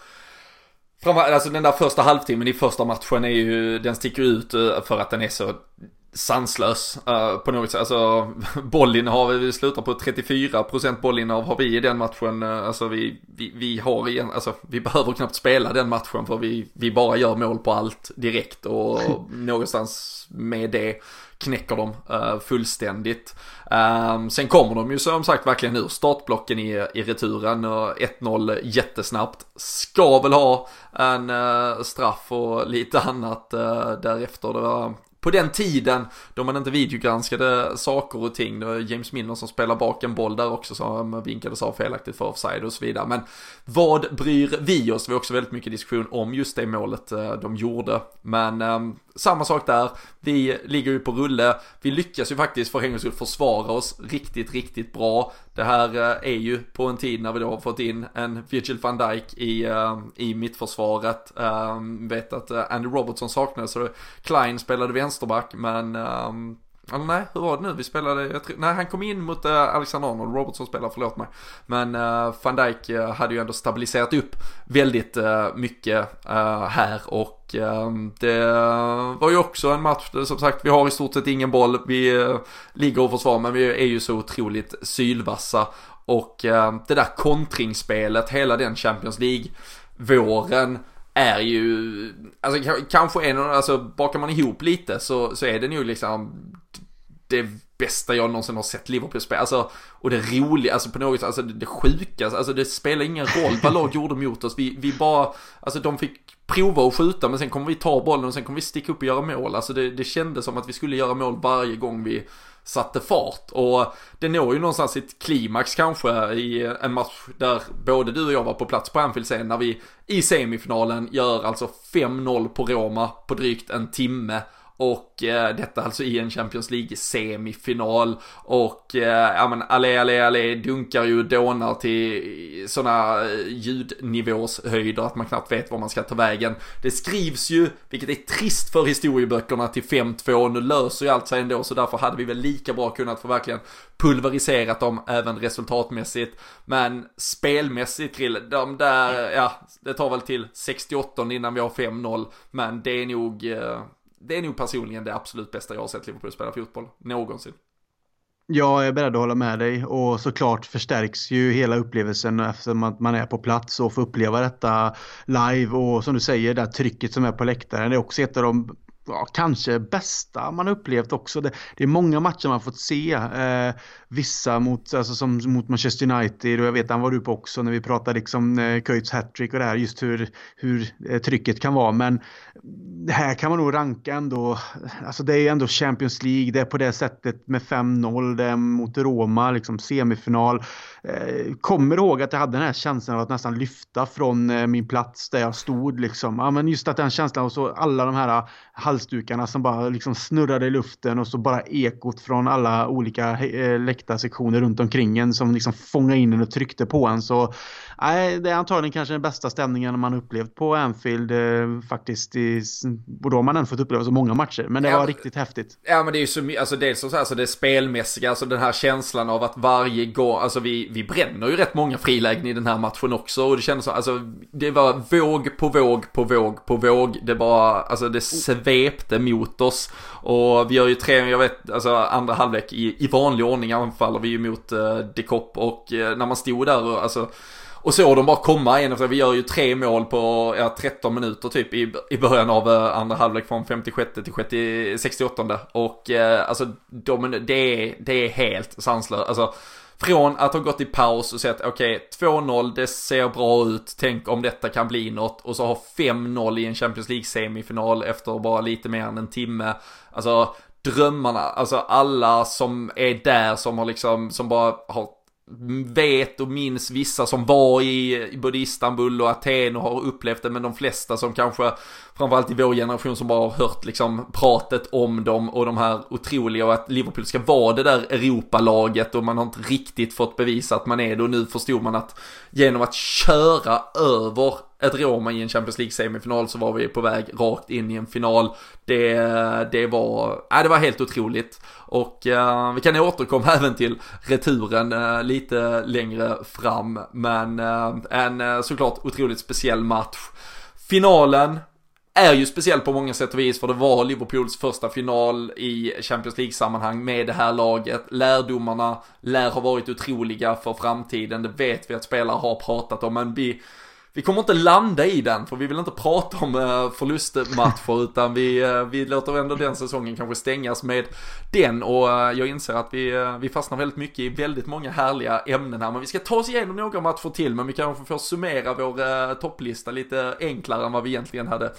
Framförallt, alltså den där första halvtimmen i första matchen är ju, den sticker ut eh, för att den är så sanslös uh, på något sätt. Alltså bollinnehav, vi slutar på 34% bollinnehav har vi i den matchen. Uh, alltså vi, vi, vi har igen, alltså vi behöver knappt spela den matchen för vi, vi bara gör mål på allt direkt och någonstans med det knäcker de uh, fullständigt. Um, sen kommer de ju som sagt verkligen ur startblocken i, i returen och 1-0 jättesnabbt. Ska väl ha en uh, straff och lite annat uh, därefter. Det var på den tiden då man inte videogranskade saker och ting. Det var James Milner som spelar bak en boll där också som vinkades av felaktigt för offside och så vidare. Men vad bryr vi oss? Det var också väldigt mycket diskussion om just det målet eh, de gjorde. Men um, samma sak där. Vi ligger ju på rulle. Vi lyckas ju faktiskt för en skull försvara oss riktigt, riktigt bra. Det här eh, är ju på en tid när vi då har fått in en Virgil van Dijk i, eh, i mittförsvaret. Eh, vet att Andy Robertson saknades så Klein spelade vänsterback men ehm, eller nej, hur var det nu? Vi spelade, jag tror, nej han kom in mot uh, Alexander Arnold, Robertson spelar, förlåt mig. Men uh, van Dijk uh, hade ju ändå stabiliserat upp väldigt uh, mycket uh, här och uh, det var ju också en match, som sagt vi har i stort sett ingen boll, vi uh, ligger och försvarar men vi är ju så otroligt sylvassa och det där kontringsspelet, hela den Champions League våren är ju, alltså kanske en alltså bakar man ihop lite så, så är det nog liksom det bästa jag någonsin har sett Liverpool spela. Alltså, och det roliga, alltså på något sätt, alltså det, det sjuka, alltså det spelar ingen roll vad lag gjorde mot oss. Vi, vi bara, alltså de fick prova att skjuta men sen kommer vi ta bollen och sen kommer vi sticka upp och göra mål. Alltså det, det kändes som att vi skulle göra mål varje gång vi satte fart. Och det når ju någonstans sitt klimax kanske i en match där både du och jag var på plats på Anfield sen när vi i semifinalen gör alltså 5-0 på Roma på drygt en timme och eh, detta alltså i en Champions League semifinal. Och eh, ja men Allé, Allé, Allé dunkar ju dånar till sådana eh, ljudnivåshöjder att man knappt vet var man ska ta vägen. Det skrivs ju, vilket är trist för historieböckerna, till 5-2. Nu löser ju allt sig ändå så därför hade vi väl lika bra kunnat få verkligen pulveriserat dem även resultatmässigt. Men spelmässigt Krille, de där, ja, det tar väl till 68 innan vi har 5-0. Men det är nog eh, det är nog personligen det absolut bästa jag har sett Liverpool spela fotboll någonsin. Ja, jag är beredd att hålla med dig och såklart förstärks ju hela upplevelsen eftersom att man är på plats och får uppleva detta live och som du säger, det här trycket som är på läktaren. Det är också ett av de ja, kanske bästa man upplevt också. Det, det, är många matcher man fått se. Eh, vissa mot, alltså som mot Manchester United och jag vet han var du på också när vi pratade liksom eh, Köjts hattrick och det här just hur, hur eh, trycket kan vara. Men det här kan man nog ranka ändå. Alltså det är ändå Champions League. Det är på det sättet med 5-0. Det är mot Roma, liksom semifinal. Eh, kommer ihåg att jag hade den här känslan av att nästan lyfta från eh, min plats där jag stod liksom. Ja, men just att den känslan och så alla de här halsdukarna som bara liksom snurrade i luften och så bara ekot från alla olika eh, läktarsektioner runt omkring en som liksom fångade in en och tryckte på en. Så nej, det är antagligen kanske den bästa stämningen man upplevt på Anfield eh, faktiskt. I, och då har man ändå fått uppleva så många matcher. Men det ja, var riktigt häftigt. Ja men det är ju så mycket, alltså dels så här, så det spelmässiga, alltså den här känslan av att varje gång, alltså vi, vi bränner ju rätt många frilägen i den här matchen också och det kändes så, alltså det var våg på våg på våg på våg. Det bara, alltså det svepte mot oss. Och vi gör ju tre, jag vet, alltså andra halvlek i, i vanlig ordning anfaller vi ju mot eh, uh, Dekop och uh, när man stod där och alltså och såg de bara komma en efter, alltså, vi gör ju tre mål på ja, 13 minuter typ i, i början av uh, andra halvlek från 56 till 60, 68 och uh, alltså de, det, är, det är helt sanslöst. Alltså från att ha gått i paus och sett okej, okay, 2-0, det ser bra ut, tänk om detta kan bli något och så ha 5-0 i en Champions League semifinal efter bara lite mer än en timme. Alltså drömmarna, alltså alla som är där som har liksom, som bara har vet och minns vissa som var i, i både Istanbul och Aten och har upplevt det men de flesta som kanske framförallt i vår generation som bara har hört liksom pratet om dem och de här otroliga och att Liverpool ska vara det där Europalaget och man har inte riktigt fått bevisa att man är det. Och nu förstod man att genom att köra över ett Roma i en Champions League semifinal så var vi på väg rakt in i en final. Det, det var, äh, det var helt otroligt. Och äh, vi kan återkomma även till returen äh, lite längre fram. Men äh, en såklart otroligt speciell match. Finalen är ju speciell på många sätt och vis för det var Liverpools första final i Champions League-sammanhang med det här laget. Lärdomarna lär ha varit otroliga för framtiden, det vet vi att spelare har pratat om, men vi vi kommer inte landa i den för vi vill inte prata om uh, förlustmatcher utan vi, uh, vi låter ändå den säsongen kanske stängas med den. Och uh, jag inser att vi, vi fastnar väldigt mycket i väldigt många härliga ämnen här. Men vi ska ta oss igenom några matcher till men vi kanske får summera vår topplista lite enklare än vad vi egentligen hade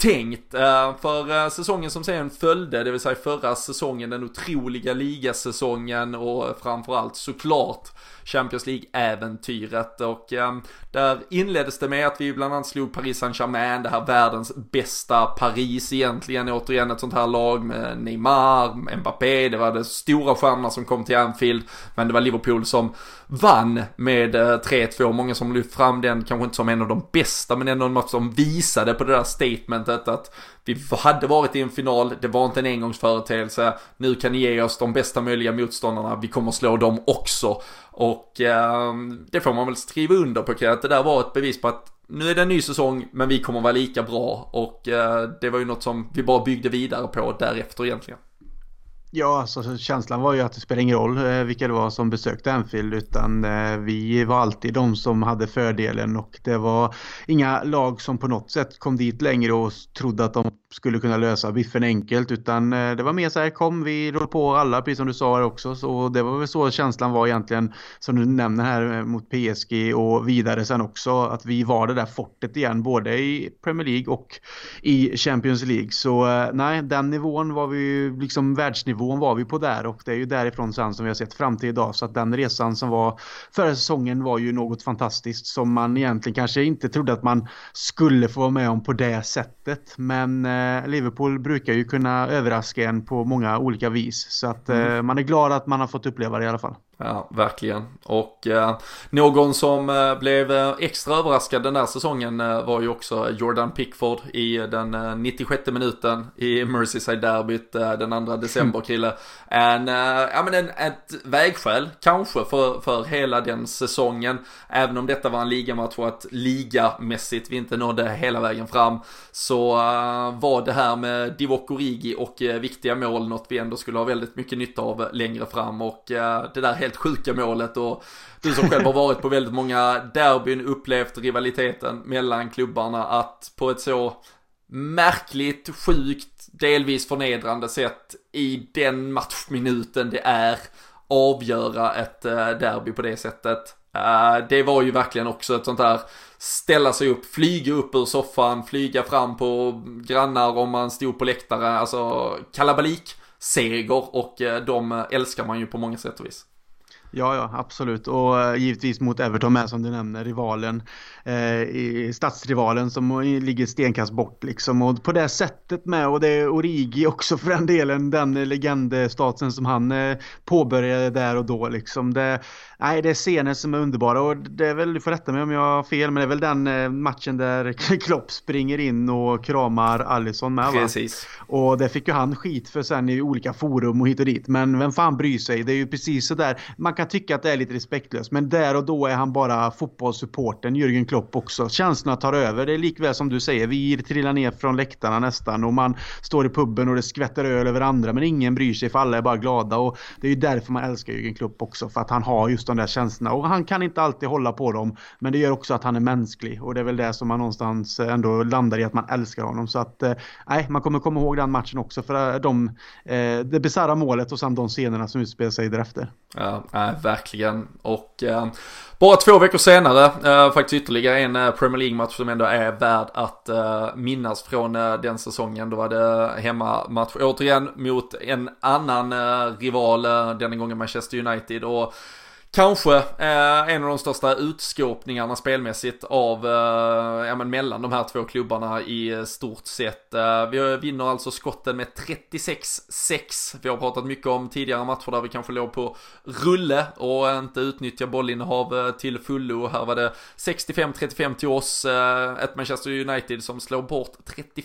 tänkt. Eh, för eh, säsongen som sen följde, det vill säga förra säsongen, den otroliga ligasäsongen och framförallt såklart Champions League-äventyret. Och eh, där inleddes det med att vi bland annat slog Paris Saint-Germain, det här världens bästa Paris egentligen, återigen ett sånt här lag med Neymar, Mbappé, det var de stora stjärnorna som kom till Anfield, men det var Liverpool som vann med 3-2, många som lyft fram den, kanske inte som en av de bästa, men ändå en match som visade på det där statementet att vi hade varit i en final, det var inte en engångsföreteelse, nu kan ni ge oss de bästa möjliga motståndarna, vi kommer slå dem också. Och eh, det får man väl skriva under på att det där var ett bevis på att nu är det en ny säsong men vi kommer vara lika bra och eh, det var ju något som vi bara byggde vidare på därefter egentligen. Ja, alltså, känslan var ju att det spelar ingen roll eh, vilka det var som besökte Anfield utan eh, vi var alltid de som hade fördelen och det var inga lag som på något sätt kom dit längre och trodde att de skulle kunna lösa biffen enkelt utan eh, det var mer så här kom vi rår på alla precis som du sa också. Så det var väl så känslan var egentligen som du nämner här eh, mot PSG och vidare sen också att vi var det där fortet igen både i Premier League och i Champions League. Så eh, nej den nivån var vi ju liksom världsnivå världsnivån var vi på där och det är ju därifrån sen som vi har sett fram till idag så att den resan som var förra säsongen var ju något fantastiskt som man egentligen kanske inte trodde att man skulle få vara med om på det sättet men Eh, Liverpool brukar ju kunna överraska en på många olika vis. Så att mm. Eh, man är glad att man har fått uppleva det i alla fall. Ja, verkligen. Och eh, någon som eh, blev eh, extra överraskad den där säsongen eh, var ju också Jordan Pickford i den eh, 96 minuten i Merseyside-derbyt eh, den 2 december, kille. En, ja men en, ett vägskäl kanske för, för hela den säsongen. Även om detta var en ligamatch och att ligamässigt vi inte nådde hela vägen fram så var det här med Divock Origi och viktiga mål något vi ändå skulle ha väldigt mycket nytta av längre fram och det där helt sjuka målet och du som själv har varit på väldigt många derbyn upplevt rivaliteten mellan klubbarna att på ett så märkligt, sjukt, delvis förnedrande sätt i den matchminuten det är avgöra ett eh, derby på det sättet. Eh, det var ju verkligen också ett sånt där ställa sig upp, flyga upp ur soffan, flyga fram på grannar om man stod på läktare, alltså kalabalik seger och eh, de älskar man ju på många sätt och vis. Ja, ja, absolut. Och uh, givetvis mot Everton med som du nämner, rivalen. Eh, stadsrivalen som ligger stenkast bort liksom. Och på det sättet med, och det är Origi också för den delen, den legendstatusen som han eh, påbörjade där och då liksom. Det, nej, det är scener som är underbara och det är väl, du får rätta mig om jag har fel, men det är väl den eh, matchen där Klopp springer in och kramar Allison med va? Precis. Och det fick ju han skit för sen i olika forum och hit och dit. Men vem fan bryr sig? Det är ju precis så där. Man kan tycka att det är lite respektlöst, men där och då är han bara fotbollssupporten Jürgen Klopp också. Känslorna tar över. Det är likväl som du säger, vi trillar ner från läktarna nästan och man står i puben och det skvätter öl över andra men ingen bryr sig för alla är bara glada och det är ju därför man älskar Jürgen Klopp också för att han har just de där känslorna och han kan inte alltid hålla på dem men det gör också att han är mänsklig och det är väl det som man någonstans ändå landar i att man älskar honom så att eh, nej, man kommer komma ihåg den matchen också för eh, de, eh, det bisarra målet och sen de scenerna som utspelar sig därefter. Ja, verkligen och eh, bara två veckor senare, eh, faktiskt ytterligare en eh, Premier League-match som ändå är värd att eh, minnas från eh, den säsongen. Då var det hemmamatch återigen mot en annan eh, rival, eh, denna gången Manchester United. Och Kanske eh, en av de största utskåpningarna spelmässigt av, eh, ja men mellan de här två klubbarna i stort sett. Eh, vi vinner alltså skotten med 36-6. Vi har pratat mycket om tidigare matcher där vi kanske låg på rulle och inte utnyttja bollinnehav eh, till fullo. Här var det 65-35 till oss. Eh, ett Manchester United som slår bort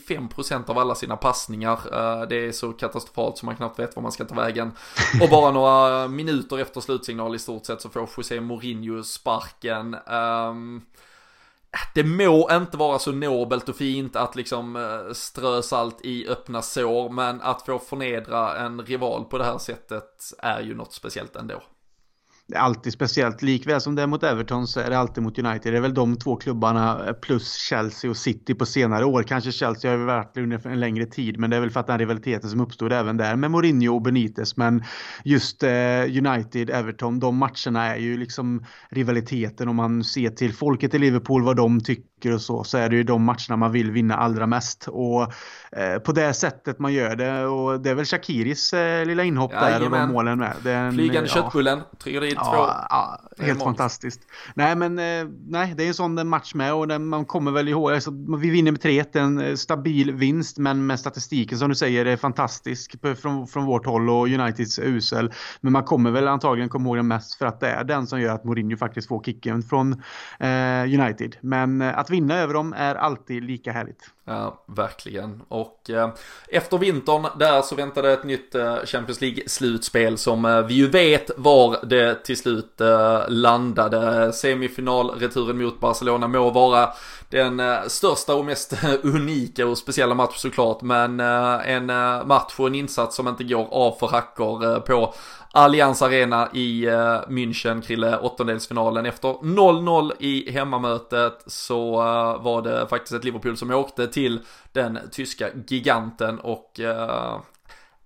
35% av alla sina passningar. Eh, det är så katastrofalt som man knappt vet var man ska ta vägen. Och bara några minuter efter slutsignal i stort sett sätt så får José Mourinho sparken. Um, det må inte vara så nobelt och fint att liksom eh, strö salt i öppna sår, men att få förnedra en rival på det här sättet är ju något speciellt ändå det är alltid speciellt. Likväl som det är mot Everton så är det alltid mot United. Det är väl de två klubbarna eh, plus Chelsea och City på senare år. Kanske Chelsea har varit under en längre tid, men det är väl för att den rivaliteten som uppstod även där med Mourinho och Benitez. Men just eh, United, Everton, de matcherna är ju liksom rivaliteten om man ser till folket i Liverpool, vad de tycker och så, så är det ju de matcherna man vill vinna allra mest. Och eh, på det sättet man gör det. Och det är väl Shakiris eh, lilla inhopp ja, där och de målen med. Den, Flygande ja. köttbullen, trycker dit två. Ja, helt fantastiskt. Nej, men eh, nej, det är en sån match med och den, man kommer väl ihåg, alltså, vi vinner med 3-1, en eh, stabil vinst, men med statistiken som du säger är fantastisk från, från vårt håll och Uniteds usel. Men man kommer väl antagligen komma ihåg den mest för att det är den som gör att Mourinho faktiskt får kicken från eh, United. Men eh, att vinna över dem är alltid lika härligt. Ja, verkligen. Och eh, efter vintern där så väntade ett nytt eh, Champions League-slutspel som eh, vi ju vet var det till slut eh, landade. Semifinalreturen mot Barcelona må vara den eh, största och mest eh, unika och speciella match såklart. Men en match och en insats som inte går av för hackor på Allianz Arena i München, Krille, åttondelsfinalen. Efter 0-0 i hemmamötet så var det faktiskt ett Liverpool som åkte till den tyska giganten och uh,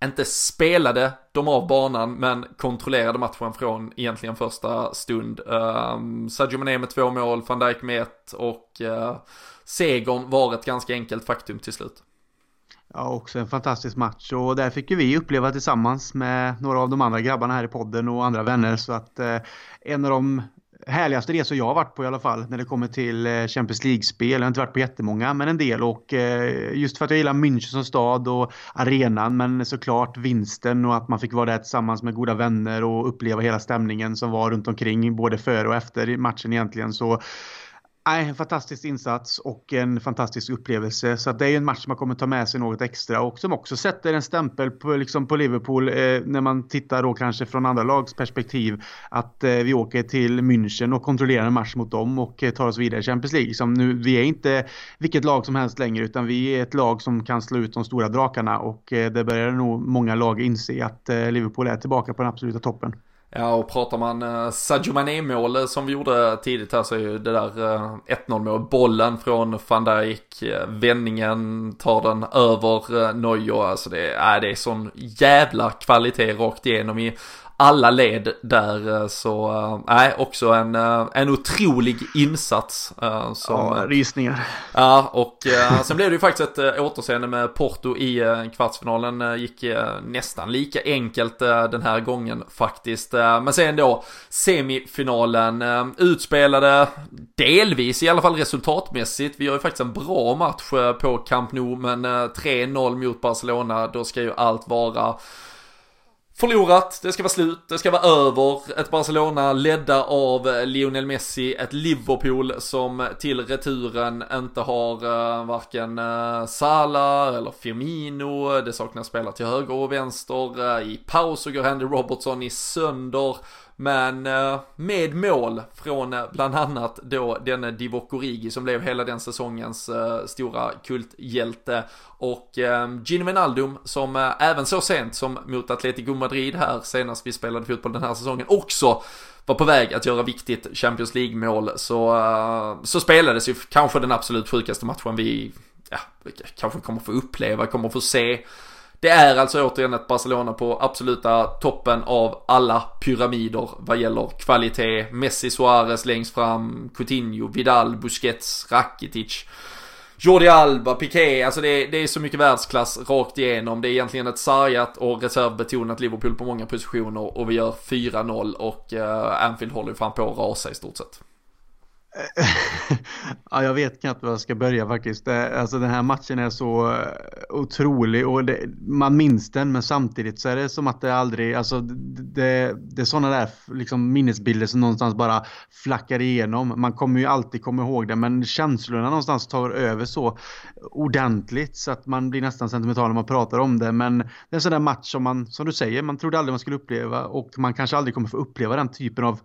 inte spelade de av banan men kontrollerade matchen från egentligen första stund. Ehm, um, Sadio Mané med två mål, van Dijk med ett och uh, segern var ett ganska enkelt faktum till slut. Ja, också en fantastisk match och där fick ju vi uppleva tillsammans med några av de andra grabbarna här i podden och andra vänner så att eh, en av de härligaste resor jag har varit på i alla fall när det kommer till eh, Champions League-spel. Jag har inte varit på jättemånga, men en del och eh, just för att jag gillar München som stad och arenan, men såklart vinsten och att man fick vara där tillsammans med goda vänner och uppleva hela stämningen som var runt omkring både före och efter matchen egentligen så Nej, en fantastisk insats och en fantastisk upplevelse. Så det är en match man kommer ta med sig något extra och som också sätter en stämpel på, liksom på Liverpool eh, när man tittar då kanske från andra lags perspektiv. Att eh, vi åker till München och kontrollerar en match mot dem och eh, tar oss vidare i Champions League. Som nu, vi är inte vilket lag som helst längre utan vi är ett lag som kan slå ut de stora drakarna och eh, det börjar nog många lag inse att eh, Liverpool är tillbaka på den absoluta toppen. Ja, och pratar man eh, Sadio Mané-mål eh, som vi gjorde tidigt här så är ju det där eh, 1-0 mål, bollen från van Dijk, eh, vändningen tar den över eh, Neuer, alltså det, uh, det är sån jävla kvalitet rakt igenom i alla led där. Så nej, också en, en otrolig insats. Som, ja, rysningar. Ja, och sen blev det ju faktiskt ett återseende med Porto i kvartsfinalen. Gick nästan lika enkelt den här gången faktiskt. Men sen då semifinalen utspelade delvis i alla fall resultatmässigt. Vi har ju faktiskt en bra match på Camp Nou, men 3-0 mot Barcelona, då ska ju allt vara förlorat, det ska vara slut, det ska vara över. Ett Barcelona ledda av eh, Lionel Messi, ett Liverpool som till returen inte har uh, varken uh, Salah eller Firmino, det saknas spelare till höger och vänster. Uh, I paus så går Andy Robertson i sönder. Men eh, med mål från eh, bland annat då denne Divock Origi som blev hela den säsongens eh, stora kulthjälte. Och ehm, Gino Wijnaldum som även så sent som mot Atletico Madrid här senast vi spelade fotboll den här säsongen också var på väg att göra viktigt Champions League-mål så, så spelades ju kanske den absolut sjukaste matchen vi ja, kanske kommer få uppleva, kommer få se. Det är alltså återigen ett Barcelona på absoluta toppen av alla pyramider vad gäller kvalitet. Messi, Suarez längst fram, Coutinho, Vidal, Busquets, Rakitic. Jordi Alba, Piqué, alltså det är, det är så mycket världsklass rakt igenom. Det är egentligen ett sargat och reservbetonat Liverpool på många positioner och vi gör 4-0 och uh, Anfield håller ju fram på att rasa i stort sett. Eh, ja, jag vet knappt var jag ska börja faktiskt. Eh, alltså den här matchen är så eh, otrolig och det, man minns den men samtidigt så är det som att det aldrig, alltså det, det är sådana där liksom minnesbilder som någonstans bara flackar igenom. Man kommer ju alltid komma ihåg det men känslorna någonstans tar över så ordentligt så att man blir nästan sentimental när man pratar om det. Men det är en sån där match som man, som du säger, man trodde aldrig man skulle uppleva och man kanske aldrig kommer få uppleva den typen av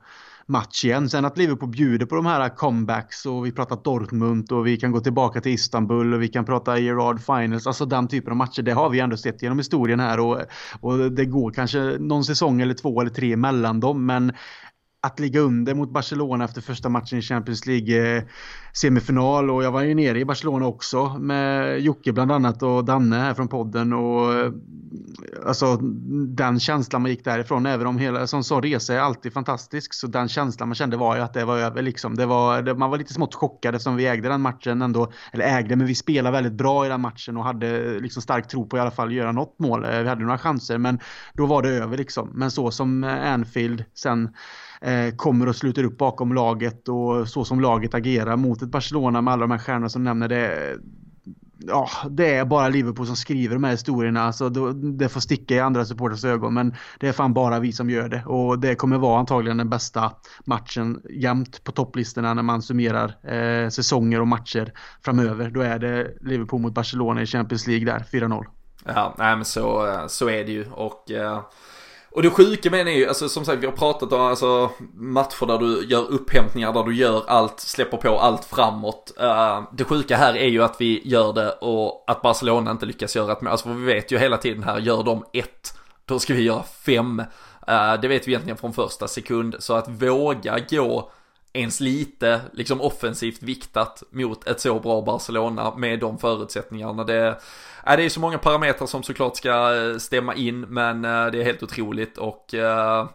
match igen. Sen att Liverpool bjuder på de här comebacks och vi pratar Dortmund och vi kan gå tillbaka till Istanbul och vi kan prata Gerard Finals. Alltså den typen av matcher, det har vi ändå sett genom historien här och, och det går kanske någon säsong eller två eller tre mellan dem. Men att ligga under mot Barcelona efter första matchen i Champions League eh, semifinal. Och jag var ju nere i Barcelona också med Jocke bland annat och Danne här från podden. Och eh, alltså den känslan man gick därifrån även om hela som sa resa är alltid fantastisk så den känslan man kände var ju att det var över liksom. Det var det, man var lite smått chockad eftersom vi ägde den matchen ändå eller ägde men vi spelade väldigt bra i den matchen och hade eh, liksom stark tro på i alla fall göra något mål. Vi hade några chanser men då var det över liksom. Men så som Anfield sen Eh, kommer och sluter upp bakom laget och så som laget agerar mot ett Barcelona med alla de här stjärnorna som nämner det. Ja, det är bara Liverpool som skriver de här historierna. Alltså, det får sticka i andra supporters ögon, men det är fan bara vi som gör det. Och det kommer vara antagligen den bästa matchen jämt på topplistorna när man summerar eh, säsonger och matcher framöver. Då är det Liverpool mot Barcelona i Champions League där, 4-0. Ja, nej men så, eh, så är det ju. Och Eh och det sjuka med det är ju, alltså som sagt vi har pratat om alltså, matcher där du gör upphämtningar, där du gör allt, släpper på allt framåt. Uh, det sjuka här är ju att vi gör det och att Barcelona inte lyckas göra ett mål. Alltså vi vet ju hela tiden här, gör de ett, då ska vi göra fem. Uh, det vet vi egentligen från första sekund. Så att våga gå ens lite liksom offensivt viktat mot ett så bra Barcelona med de förutsättningarna. Det, är, det är så många parametrar som såklart ska eh, stämma in men eh, det är helt otroligt och uh,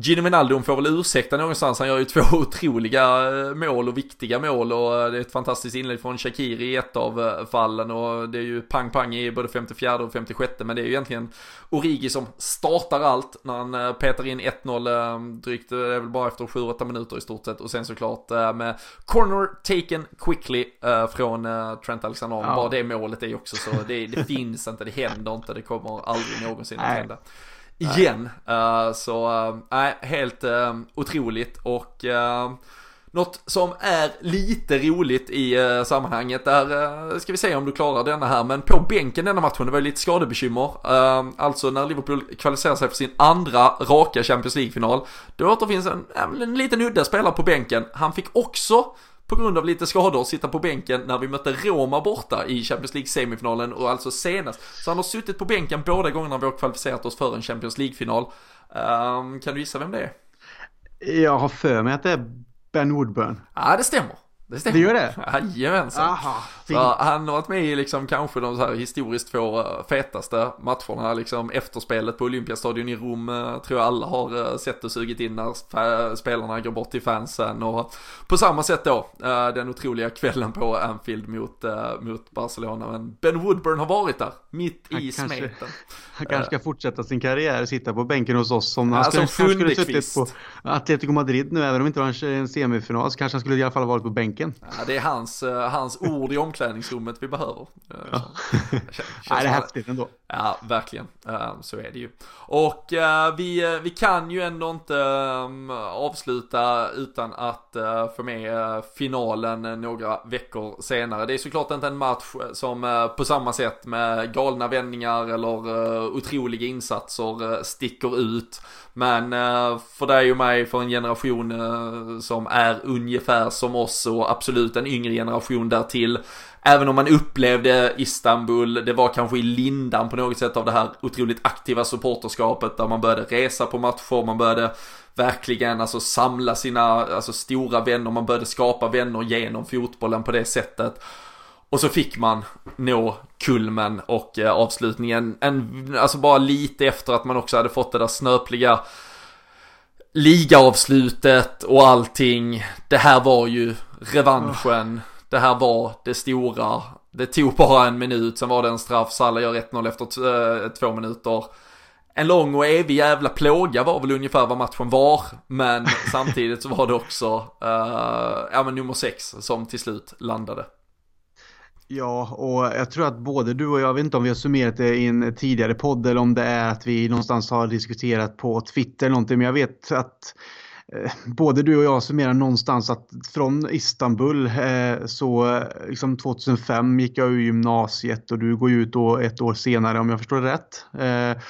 Gino Wijnaldum får väl ursäkta någonstans, han gör ju två otroliga eh, mål och viktiga mål och eh, det är ett fantastiskt inlägg från Shakiri i ett av eh, fallen och det är ju pang-pang i både 54 och 56 men det är ju egentligen Origi som startar allt när han petar in 1-0 drygt, det är väl bara efter 7-8 minuter i stort sett och sen såklart med corner taken quickly från Trent Alexander, ja. bara det målet är ju också så, det, det finns inte, det händer inte, det kommer aldrig någonsin att hända igen. Uh, så eh, nej, uh, helt uh, otroligt och uh, något som är lite roligt i uh, sammanhanget där ska vi se om du klarar denna här men på bänken denna matchen det var ju lite skadebekymmer. alltså när Liverpool kvalificerar sig för sin andra raka Champions League-final då återfinns en, en, en liten udda spelare på bänken. Han fick också på grund av lite skador sitta på bänken när vi mötte Roma borta i Champions League semifinalen och alltså senast. Så han har suttit på bänken båda gångerna vi har kvalificerat oss för en Champions League-final. Um, kan du gissa vem det är? Jag har för mig att det är Ben Woodburn. Ja, det stämmer. Det stämmer. Det gör det? Jajamensan. Aha, så han har varit med i liksom kanske de så här historiskt två eh, fetaste matcherna, liksom efterspelet på Olympiastadion i Rom, eh, tror jag alla har eh, sett och sugit in när spelarna går bort till fansen och på samma sätt då, den otroliga kvällen på Anfield mot, mot Barcelona, men Ben Woodburn har varit där, mitt han i kanske, smeten. Han kanske ska fortsätta sin karriär, sitta på bänken hos oss som han skulle, alltså, skulle suttit på Atletico Madrid nu, även om inte var en semifinal, så kanske han skulle i alla fall ha varit på bänken. Ja, det är hans, hans ord i omklädningsrummet vi behöver. Ja. Nej, det är häftigt ändå. Ja, verkligen. Så är det ju. Och eh, vi, eh, vi kan ju ändå inte avsluta utan att eh, få med finalen några veckor senare. Det är såklart inte en match som på samma sätt med galna vändningar eller otroliga insatser sticker ut. Men för dig och mig, för en generation som är ungefär som oss och absolut en yngre generation därtill Även om man upplevde Istanbul, det var kanske i lindan på något sätt av det här otroligt aktiva supporterskapet där man började resa på matcher, man började verkligen alltså samla sina alltså, stora vänner, man började skapa vänner genom fotbollen på det sättet. Och så fick man nå kulmen och eh, avslutningen, en, alltså bara lite efter att man också hade fått det där snöpliga ligaavslutet och allting. Det här var ju revanschen det här var det stora. Det tog bara en minut, sen var det en straff, Salah gör 1-0 efter eh, två minuter. En lång och evig jävla plåga var väl ungefär vad matchen var, men samtidigt så var det också, uh, ja men nummer 6 som till slut landade. Ja, och jag tror att både du och jag, jag vet inte om vi har summerat det i en tidigare podd eller om det är att vi någonstans har diskuterat på Twitter eller någonting, men jag vet att Eh, både du och jag summerar någonstans att från Istanbul eh, så eh, liksom 2005 gick jag ur gymnasiet och du går ut då ett år senare om jag förstår det rätt. Eh,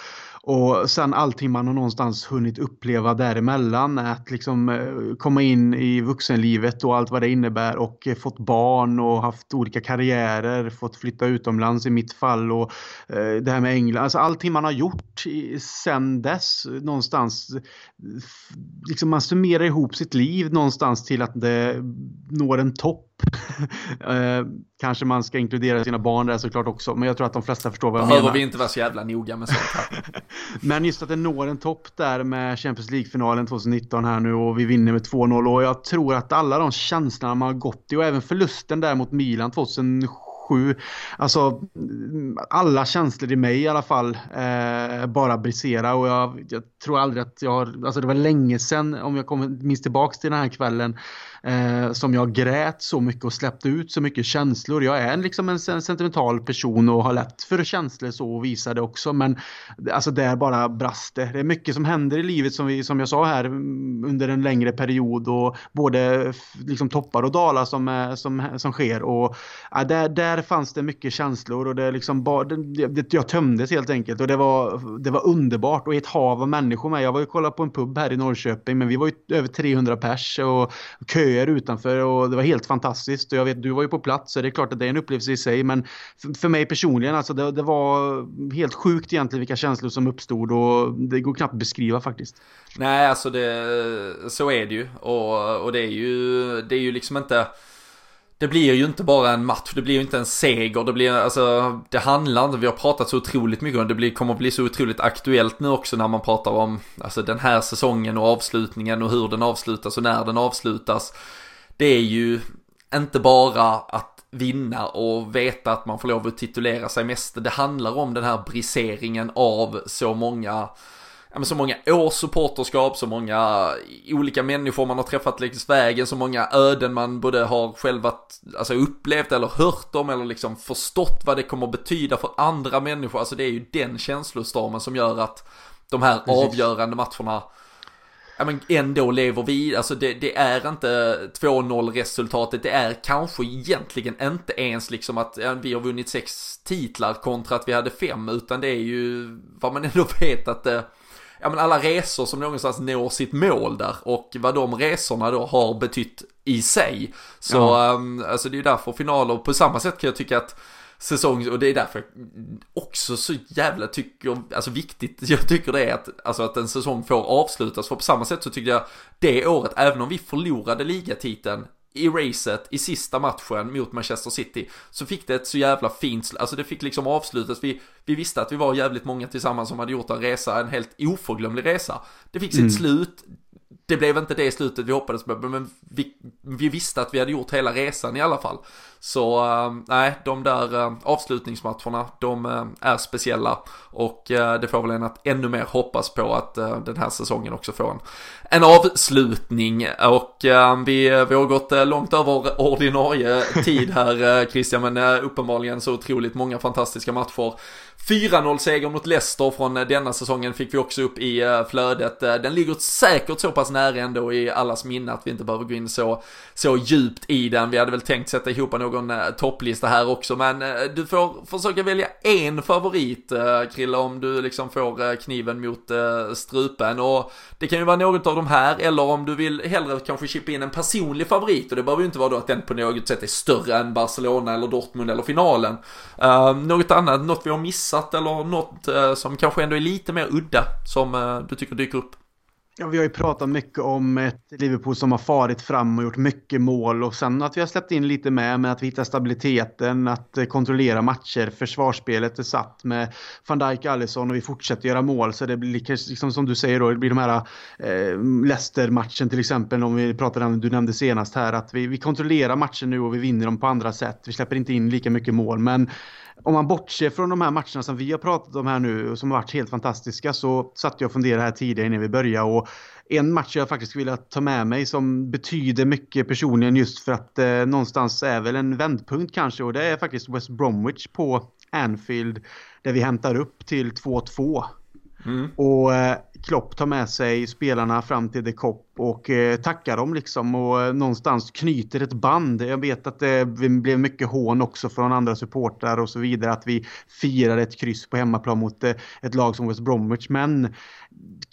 och sen allting man har någonstans hunnit uppleva däremellan. Att liksom eh, komma in i vuxenlivet och allt vad det innebär och eh, fått barn och haft olika karriärer, fått flytta utomlands i mitt fall och eh, det här med England. Alltså allting man har gjort sen dess någonstans. Liksom man summerar ihop sitt liv någonstans till att det når en topp eh, kanske man ska inkludera sina barn där såklart också, men jag tror att de flesta förstår vad jag Behöver menar. vi inte vara så jävla noga med sånt här. men just att det når en topp där med Champions League-finalen 2019 här nu och vi vinner med 2-0 och jag tror att alla de känslorna man har gått i och även förlusten där mot Milan 2007 Alltså alla känslor i mig i alla fall eh, bara brisera och jag, jag, tror aldrig att jag har, alltså det var länge sedan om jag kommer, minns tillbaks till den här kvällen eh, som jag grät så mycket och släppte ut så mycket känslor. Jag är liksom en sentimental person och har lätt för känslor så och visar det också. Men alltså där bara brast det. Det är mycket som händer i livet som, vi, som jag sa här mm, under en längre period och både liksom toppar och dalar som, eh, som, som sker. Och, ja, där, där fanns det mycket känslor och det liksom bara, det, det, jag tömdes helt enkelt och det var, det var underbart och ett hav av människor med. Jag var ju kollade på en pub här i Norrköping men vi var ju över 300 pers och kö köer utanför och det var helt fantastiskt. Och jag vet, du var ju på plats så det är klart att det är en upplevelse i sig. Men för, mig personligen, alltså det, det, var helt sjukt egentligen vilka känslor som uppstod och det går knappt att beskriva faktiskt. Nej, alltså det, så är det ju. Och, och det är ju, det är ju liksom inte det blir ju inte bara en match, det blir ju inte en seger, det blir alltså, det handlar inte, vi har pratat så otroligt mycket om det, blir, kommer att bli så otroligt aktuellt nu också när man pratar om, alltså den här säsongen och avslutningen och hur den avslutas och när den avslutas. Det är ju inte bara att vinna och veta att man får lov att titulera sig mästare, det handlar om den här briseringen av så många ja, men så många års supporterskap, så många olika människor man har träffat längs vägen, så många öden man både har själv alltså upplevt eller hört om eller liksom förstått vad det kommer att betyda för andra människor. Alltså det är ju den känslostormen som gör att de här Precis. avgörande matcherna ja, men ändå lever vi, alltså det, det är inte 2-0 resultatet, det är kanske egentligen inte ens liksom att ja, vi har vunnit sex titlar kontra att vi hade fem, utan det är ju vad man ändå vet att det ja men alla resor som någonstans når sitt mål där och vad de resorna då har betytt i sig. Så ja. um, alltså det är ju därför finaler, på samma sätt kan jag tycka att säsong, och det är därför också så jävla tycker, alltså viktigt, jag tycker det är att, alltså att en säsong får avslutas, för på samma sätt så tycker jag det året, även om vi förlorade ligatiteln i racet i sista matchen mot Manchester City så fick det ett så jävla fint, alltså det fick liksom avslutas, vi, vi visste att vi var jävligt många tillsammans som hade gjort en resa, en helt oförglömlig resa. Det fick sitt mm. slut, det blev inte det slutet vi hoppades på, men vi, vi, visste att vi hade gjort hela resan i alla fall. Så äh, nej, de där äh, avslutningsmatcherna, de äh, är speciella och det får väl en att ännu mer hoppas på att den här säsongen också får en, en avslutning. Och vi, vi har gått långt över ordinarie tid här Christian, men uppenbarligen så otroligt många fantastiska matcher 4-0-seger mot Leicester från denna säsongen fick vi också upp i flödet. Den ligger säkert så pass nära ändå i allas minne att vi inte behöver gå in så, så djupt i den. Vi hade väl tänkt sätta ihop någon eh, topplista här också, men eh, du får försöka välja en favorit, eh, Krille, om du liksom får kniven mot strupen. Och det kan ju vara något av de här, eller om du vill hellre kanske chippa in en personlig favorit, och det behöver ju inte vara då att den på något sätt är större än Barcelona eller Dortmund eller finalen. något annat, något vi har missat eller något som kanske ändå är lite mer udda som du tycker dyker upp? Ja, vi har ju pratat mycket om ett Liverpool som har farit fram och gjort mycket mål och sen att vi har släppt in lite med, men att vi hittar stabiliteten, att eh, kontrollera matcher. Försvarsspelet är satt med van Dijk Alisson och vi fortsätter göra mål så det blir liksom som du säger då, det blir de här eh, Leicester-matchen till exempel, om vi pratade om, du nämnde senast här, att vi, vi kontrollerar matchen nu och vi vinner dem på andra sätt. Vi släpper inte in lika mycket mål, men om man bortser från de här matcherna som vi har pratat om här nu och som har varit helt fantastiska så satt jag och funderade här tidigare innan vi började och en match jag faktiskt vill ta med mig som betyder mycket personligen just för att eh, någonstans är väl en vändpunkt kanske och det är faktiskt West Bromwich på Anfield där vi hämtar upp till 2-2. Mm. Och eh, Klopp tar med sig spelarna fram till The Cop och eh, tackar dem liksom och eh, någonstans knyter ett band. Jag vet att det blev mycket hån också från andra supportrar och så vidare att vi firar ett kryss på hemmaplan mot ett lag som West Bromwich. Men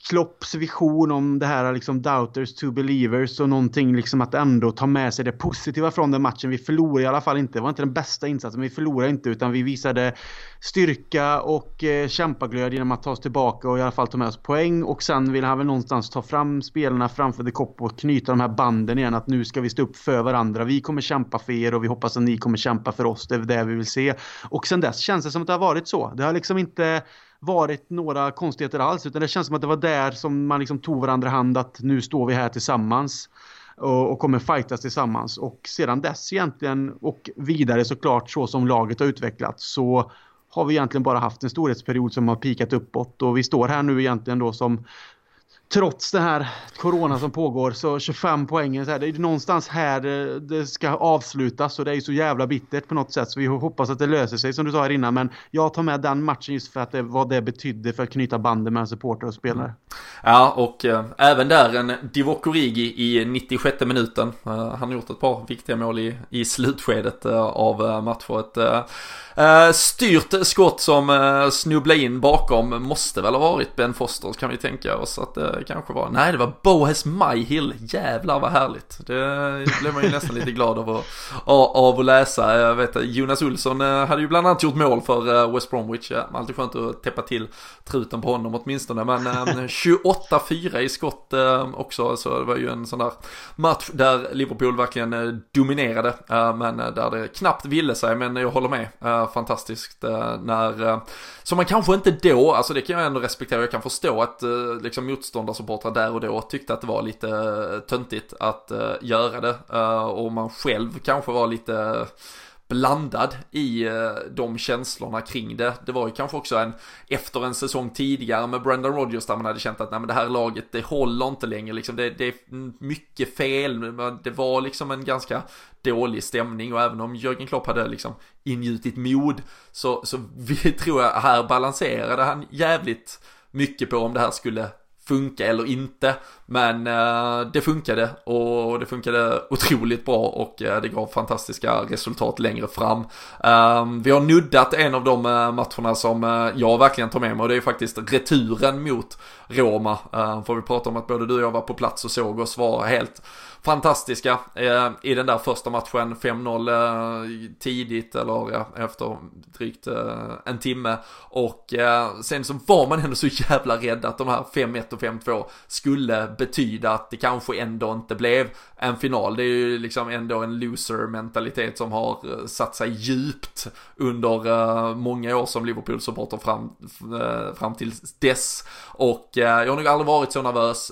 Klopps vision om det här liksom doubters to believers och någonting liksom att ändå ta med sig det positiva från den matchen. Vi förlorade i alla fall inte. Det var inte den bästa insatsen, men vi förlorade inte utan vi visade styrka och eh, kämpaglöd genom att ta oss tillbaka och i alla fall ta med oss poäng och sen vill han väl någonstans ta fram spelarna framför The Cop och knyta de här banden igen att nu ska vi stå upp för varandra. Vi kommer kämpa för er och vi hoppas att ni kommer kämpa för oss. Det är det vi vill se. Och sen dess känns det som att det har varit så. Det har liksom inte varit några konstigheter alls utan det känns som att det var där som man liksom tog varandra hand att nu står vi här tillsammans och, och kommer fightas tillsammans. Och sedan dess egentligen och vidare såklart så som laget har utvecklats så har vi egentligen bara haft en storhetsperiod som har pikat uppåt. Och vi står här nu egentligen då som trots det här corona som pågår så 25 poäng, så här, det är någonstans här det, ska avslutas och det är så jävla bittert på något sätt så vi hoppas att det löser sig som du sa här innan men jag tar med den matchen just för att det, vad det betydde för att knyta banden mellan supportrar och spelare. Mm. Ja och eh, även där en Divock Origi i 96 minuten. Eh, han har gjort ett par viktiga mål i, i slutskedet eh, av eh, matchen. Uh, eh, eh, styrt skott som eh, snubblade in bakom måste väl ha varit Ben Foster. kan vi tänka oss att kanske var. Nej, det var Bohes Myhill. Jävlar vad härligt. Det blev man ju nästan lite glad av att, av att läsa. Jag vet Jonas Olsson uh, hade ju bland annat gjort mål för West Bromwich. Alltid skönt att täppa till truten på honom åtminstone. Men 28-4 i skott också. Så det var ju en sån där match där Liverpool verkligen dominerade. Men där det knappt ville sig. Men jag håller med fantastiskt eh, när, eh, som man kanske inte då, alltså det kan jag ändå respektera, jag kan förstå att eh, liksom motståndarsupportrar där och då tyckte att det var lite eh, töntigt att eh, göra det eh, och man själv kanske var lite blandad i de känslorna kring det. Det var ju kanske också en, efter en säsong tidigare med Brendan Rodgers där man hade känt att nej men det här laget det håller inte längre liksom. Det, det är mycket fel, det var liksom en ganska dålig stämning och även om Jörgen Klopp hade liksom ingjutit mod så, så vi tror jag här balanserade han jävligt mycket på om det här skulle funka eller inte. Men eh, det funkade och det funkade otroligt bra och eh, det gav fantastiska resultat längre fram. Eh, vi har nuddat en av de eh, matcherna som eh, jag verkligen tar med mig och det är faktiskt returen mot Roma. Ehm, får vi prata om att både du och jag var på plats och såg oss vara helt fantastiska eh, i den där första matchen. 5-0 eh, tidigt eller ja, efter drygt eh, en timme. Och eh, sen så var man ändå så jävla rädd att de här 5-1 och 5-2 skulle betyda att det kanske ändå inte blev en final. Det är ju liksom ändå en loser-mentalitet som har eh, satt sig djupt under eh, många år som Liverpool-supporter fram, eh, fram till dess. Och jag har nog aldrig varit så nervös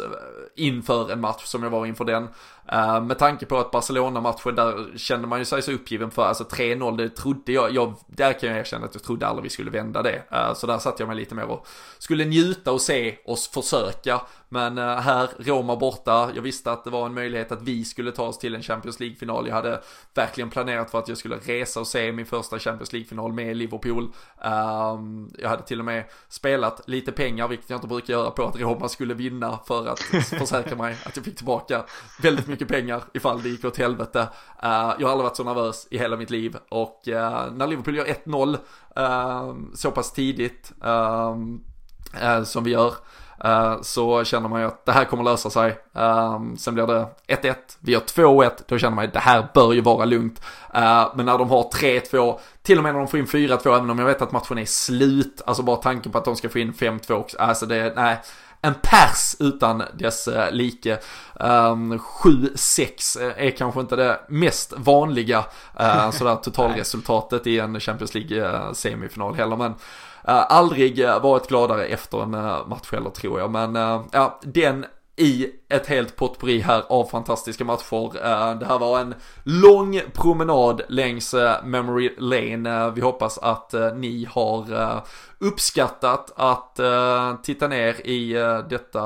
inför en match som jag var inför den. Eh, med tanke på att Barcelona-matchen där kände man ju sig så uppgiven för, alltså 3-0, det trodde jag, jag, där kan jag erkänna att jag trodde aldrig vi skulle vända det. Eh, så där satt jag mig lite mer och skulle njuta och se oss försöka. Men uh, här, Roma borta, jag visste att det var en möjlighet att vi skulle ta oss till en Champions League-final. Jag hade verkligen planerat för att jag skulle resa och se min första Champions League-final med Liverpool. Ehm, jag hade till och med spelat lite pengar, vilket jag inte brukar göra, på att Roma skulle vinna för att försäkra mig att jag fick tillbaka väldigt mycket pengar ifall det gick åt helvete. Uh, jag har aldrig varit så nervös i hela mitt liv och uh, när Liverpool gör 1-0 uh, så pass tidigt som vi gör så känner man ju att det här kommer lösa sig. sen blir det 1-1, vi gör 2-1, då känner man att det här bör ju vara lugnt. men när de har 3-2, till och med när de får in 4-2, även om jag vet att matchen är slut, alltså bara tanken på att de ska få in 5-2 också, alltså det, nej, en pers utan dess eh, like. Um, 7-6 är kanske inte det mest vanliga uh, sådär totalresultatet i en Champions League uh, semifinal heller. Men Eh, aldrig eh, varit gladare efter en eh, match heller tror jag. Men ja, den i ett helt potpurri här av fantastiska matcher. Eh, det här var en lång promenad längs eh, Memory Lane. Eh, vi hoppas att ni har uppskattat att uh, titta ner i uh, detta,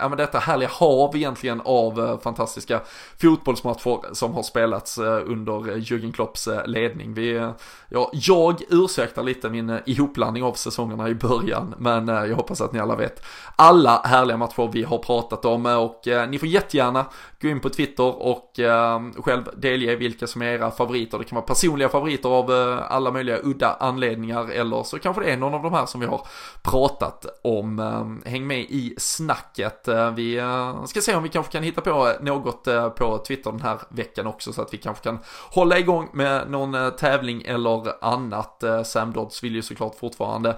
ja, men detta härliga hav egentligen av uh, fantastiska fotbollsmatcher som har spelats under Jürgen Klopps ledning. Vi, ja, jag ursäktar lite min ihopblandning av säsongerna i början, men jag hoppas att ni alla vet alla härliga matcher vi har pratat om och Eh, ni får jättegärna gå in på Twitter och ehm, själv delge vilka som är era favoriter. Det kan vara personliga favoriter av eh, alla möjliga udda anledningar eller så kanske det är någon av de här som vi har pratat om. Ehm, häng med i snacket. Eh, vi ska se om vi kanske kan hitta på något på Twitter den här veckan också så att vi kanske kan hålla igång med någon tävling eller annat. Sam Dodds vill ju såklart fortfarande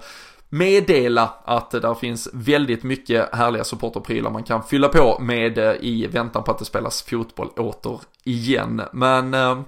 meddela att där finns väldigt mycket härliga supporterprylar man kan fylla på med eh, i väntan på att det spelas fotboll åter igen. Men eh,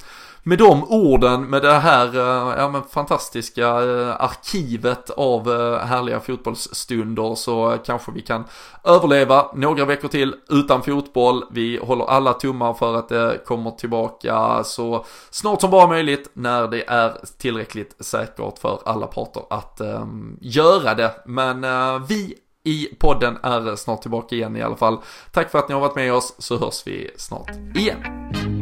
med de orden, med det här eh, ja, men fantastiska eh, arkivet av eh, härliga fotbollsstunder så kanske vi kan överleva några veckor till utan fotboll. Vi håller alla tummar för att det kommer tillbaka så snart som bara möjligt när det är tillräckligt säkert för alla parter att um, göra det. Men uh, vi i podden är snart tillbaka igen i alla fall. Tack för att ni har varit med oss så hörs vi snart igen.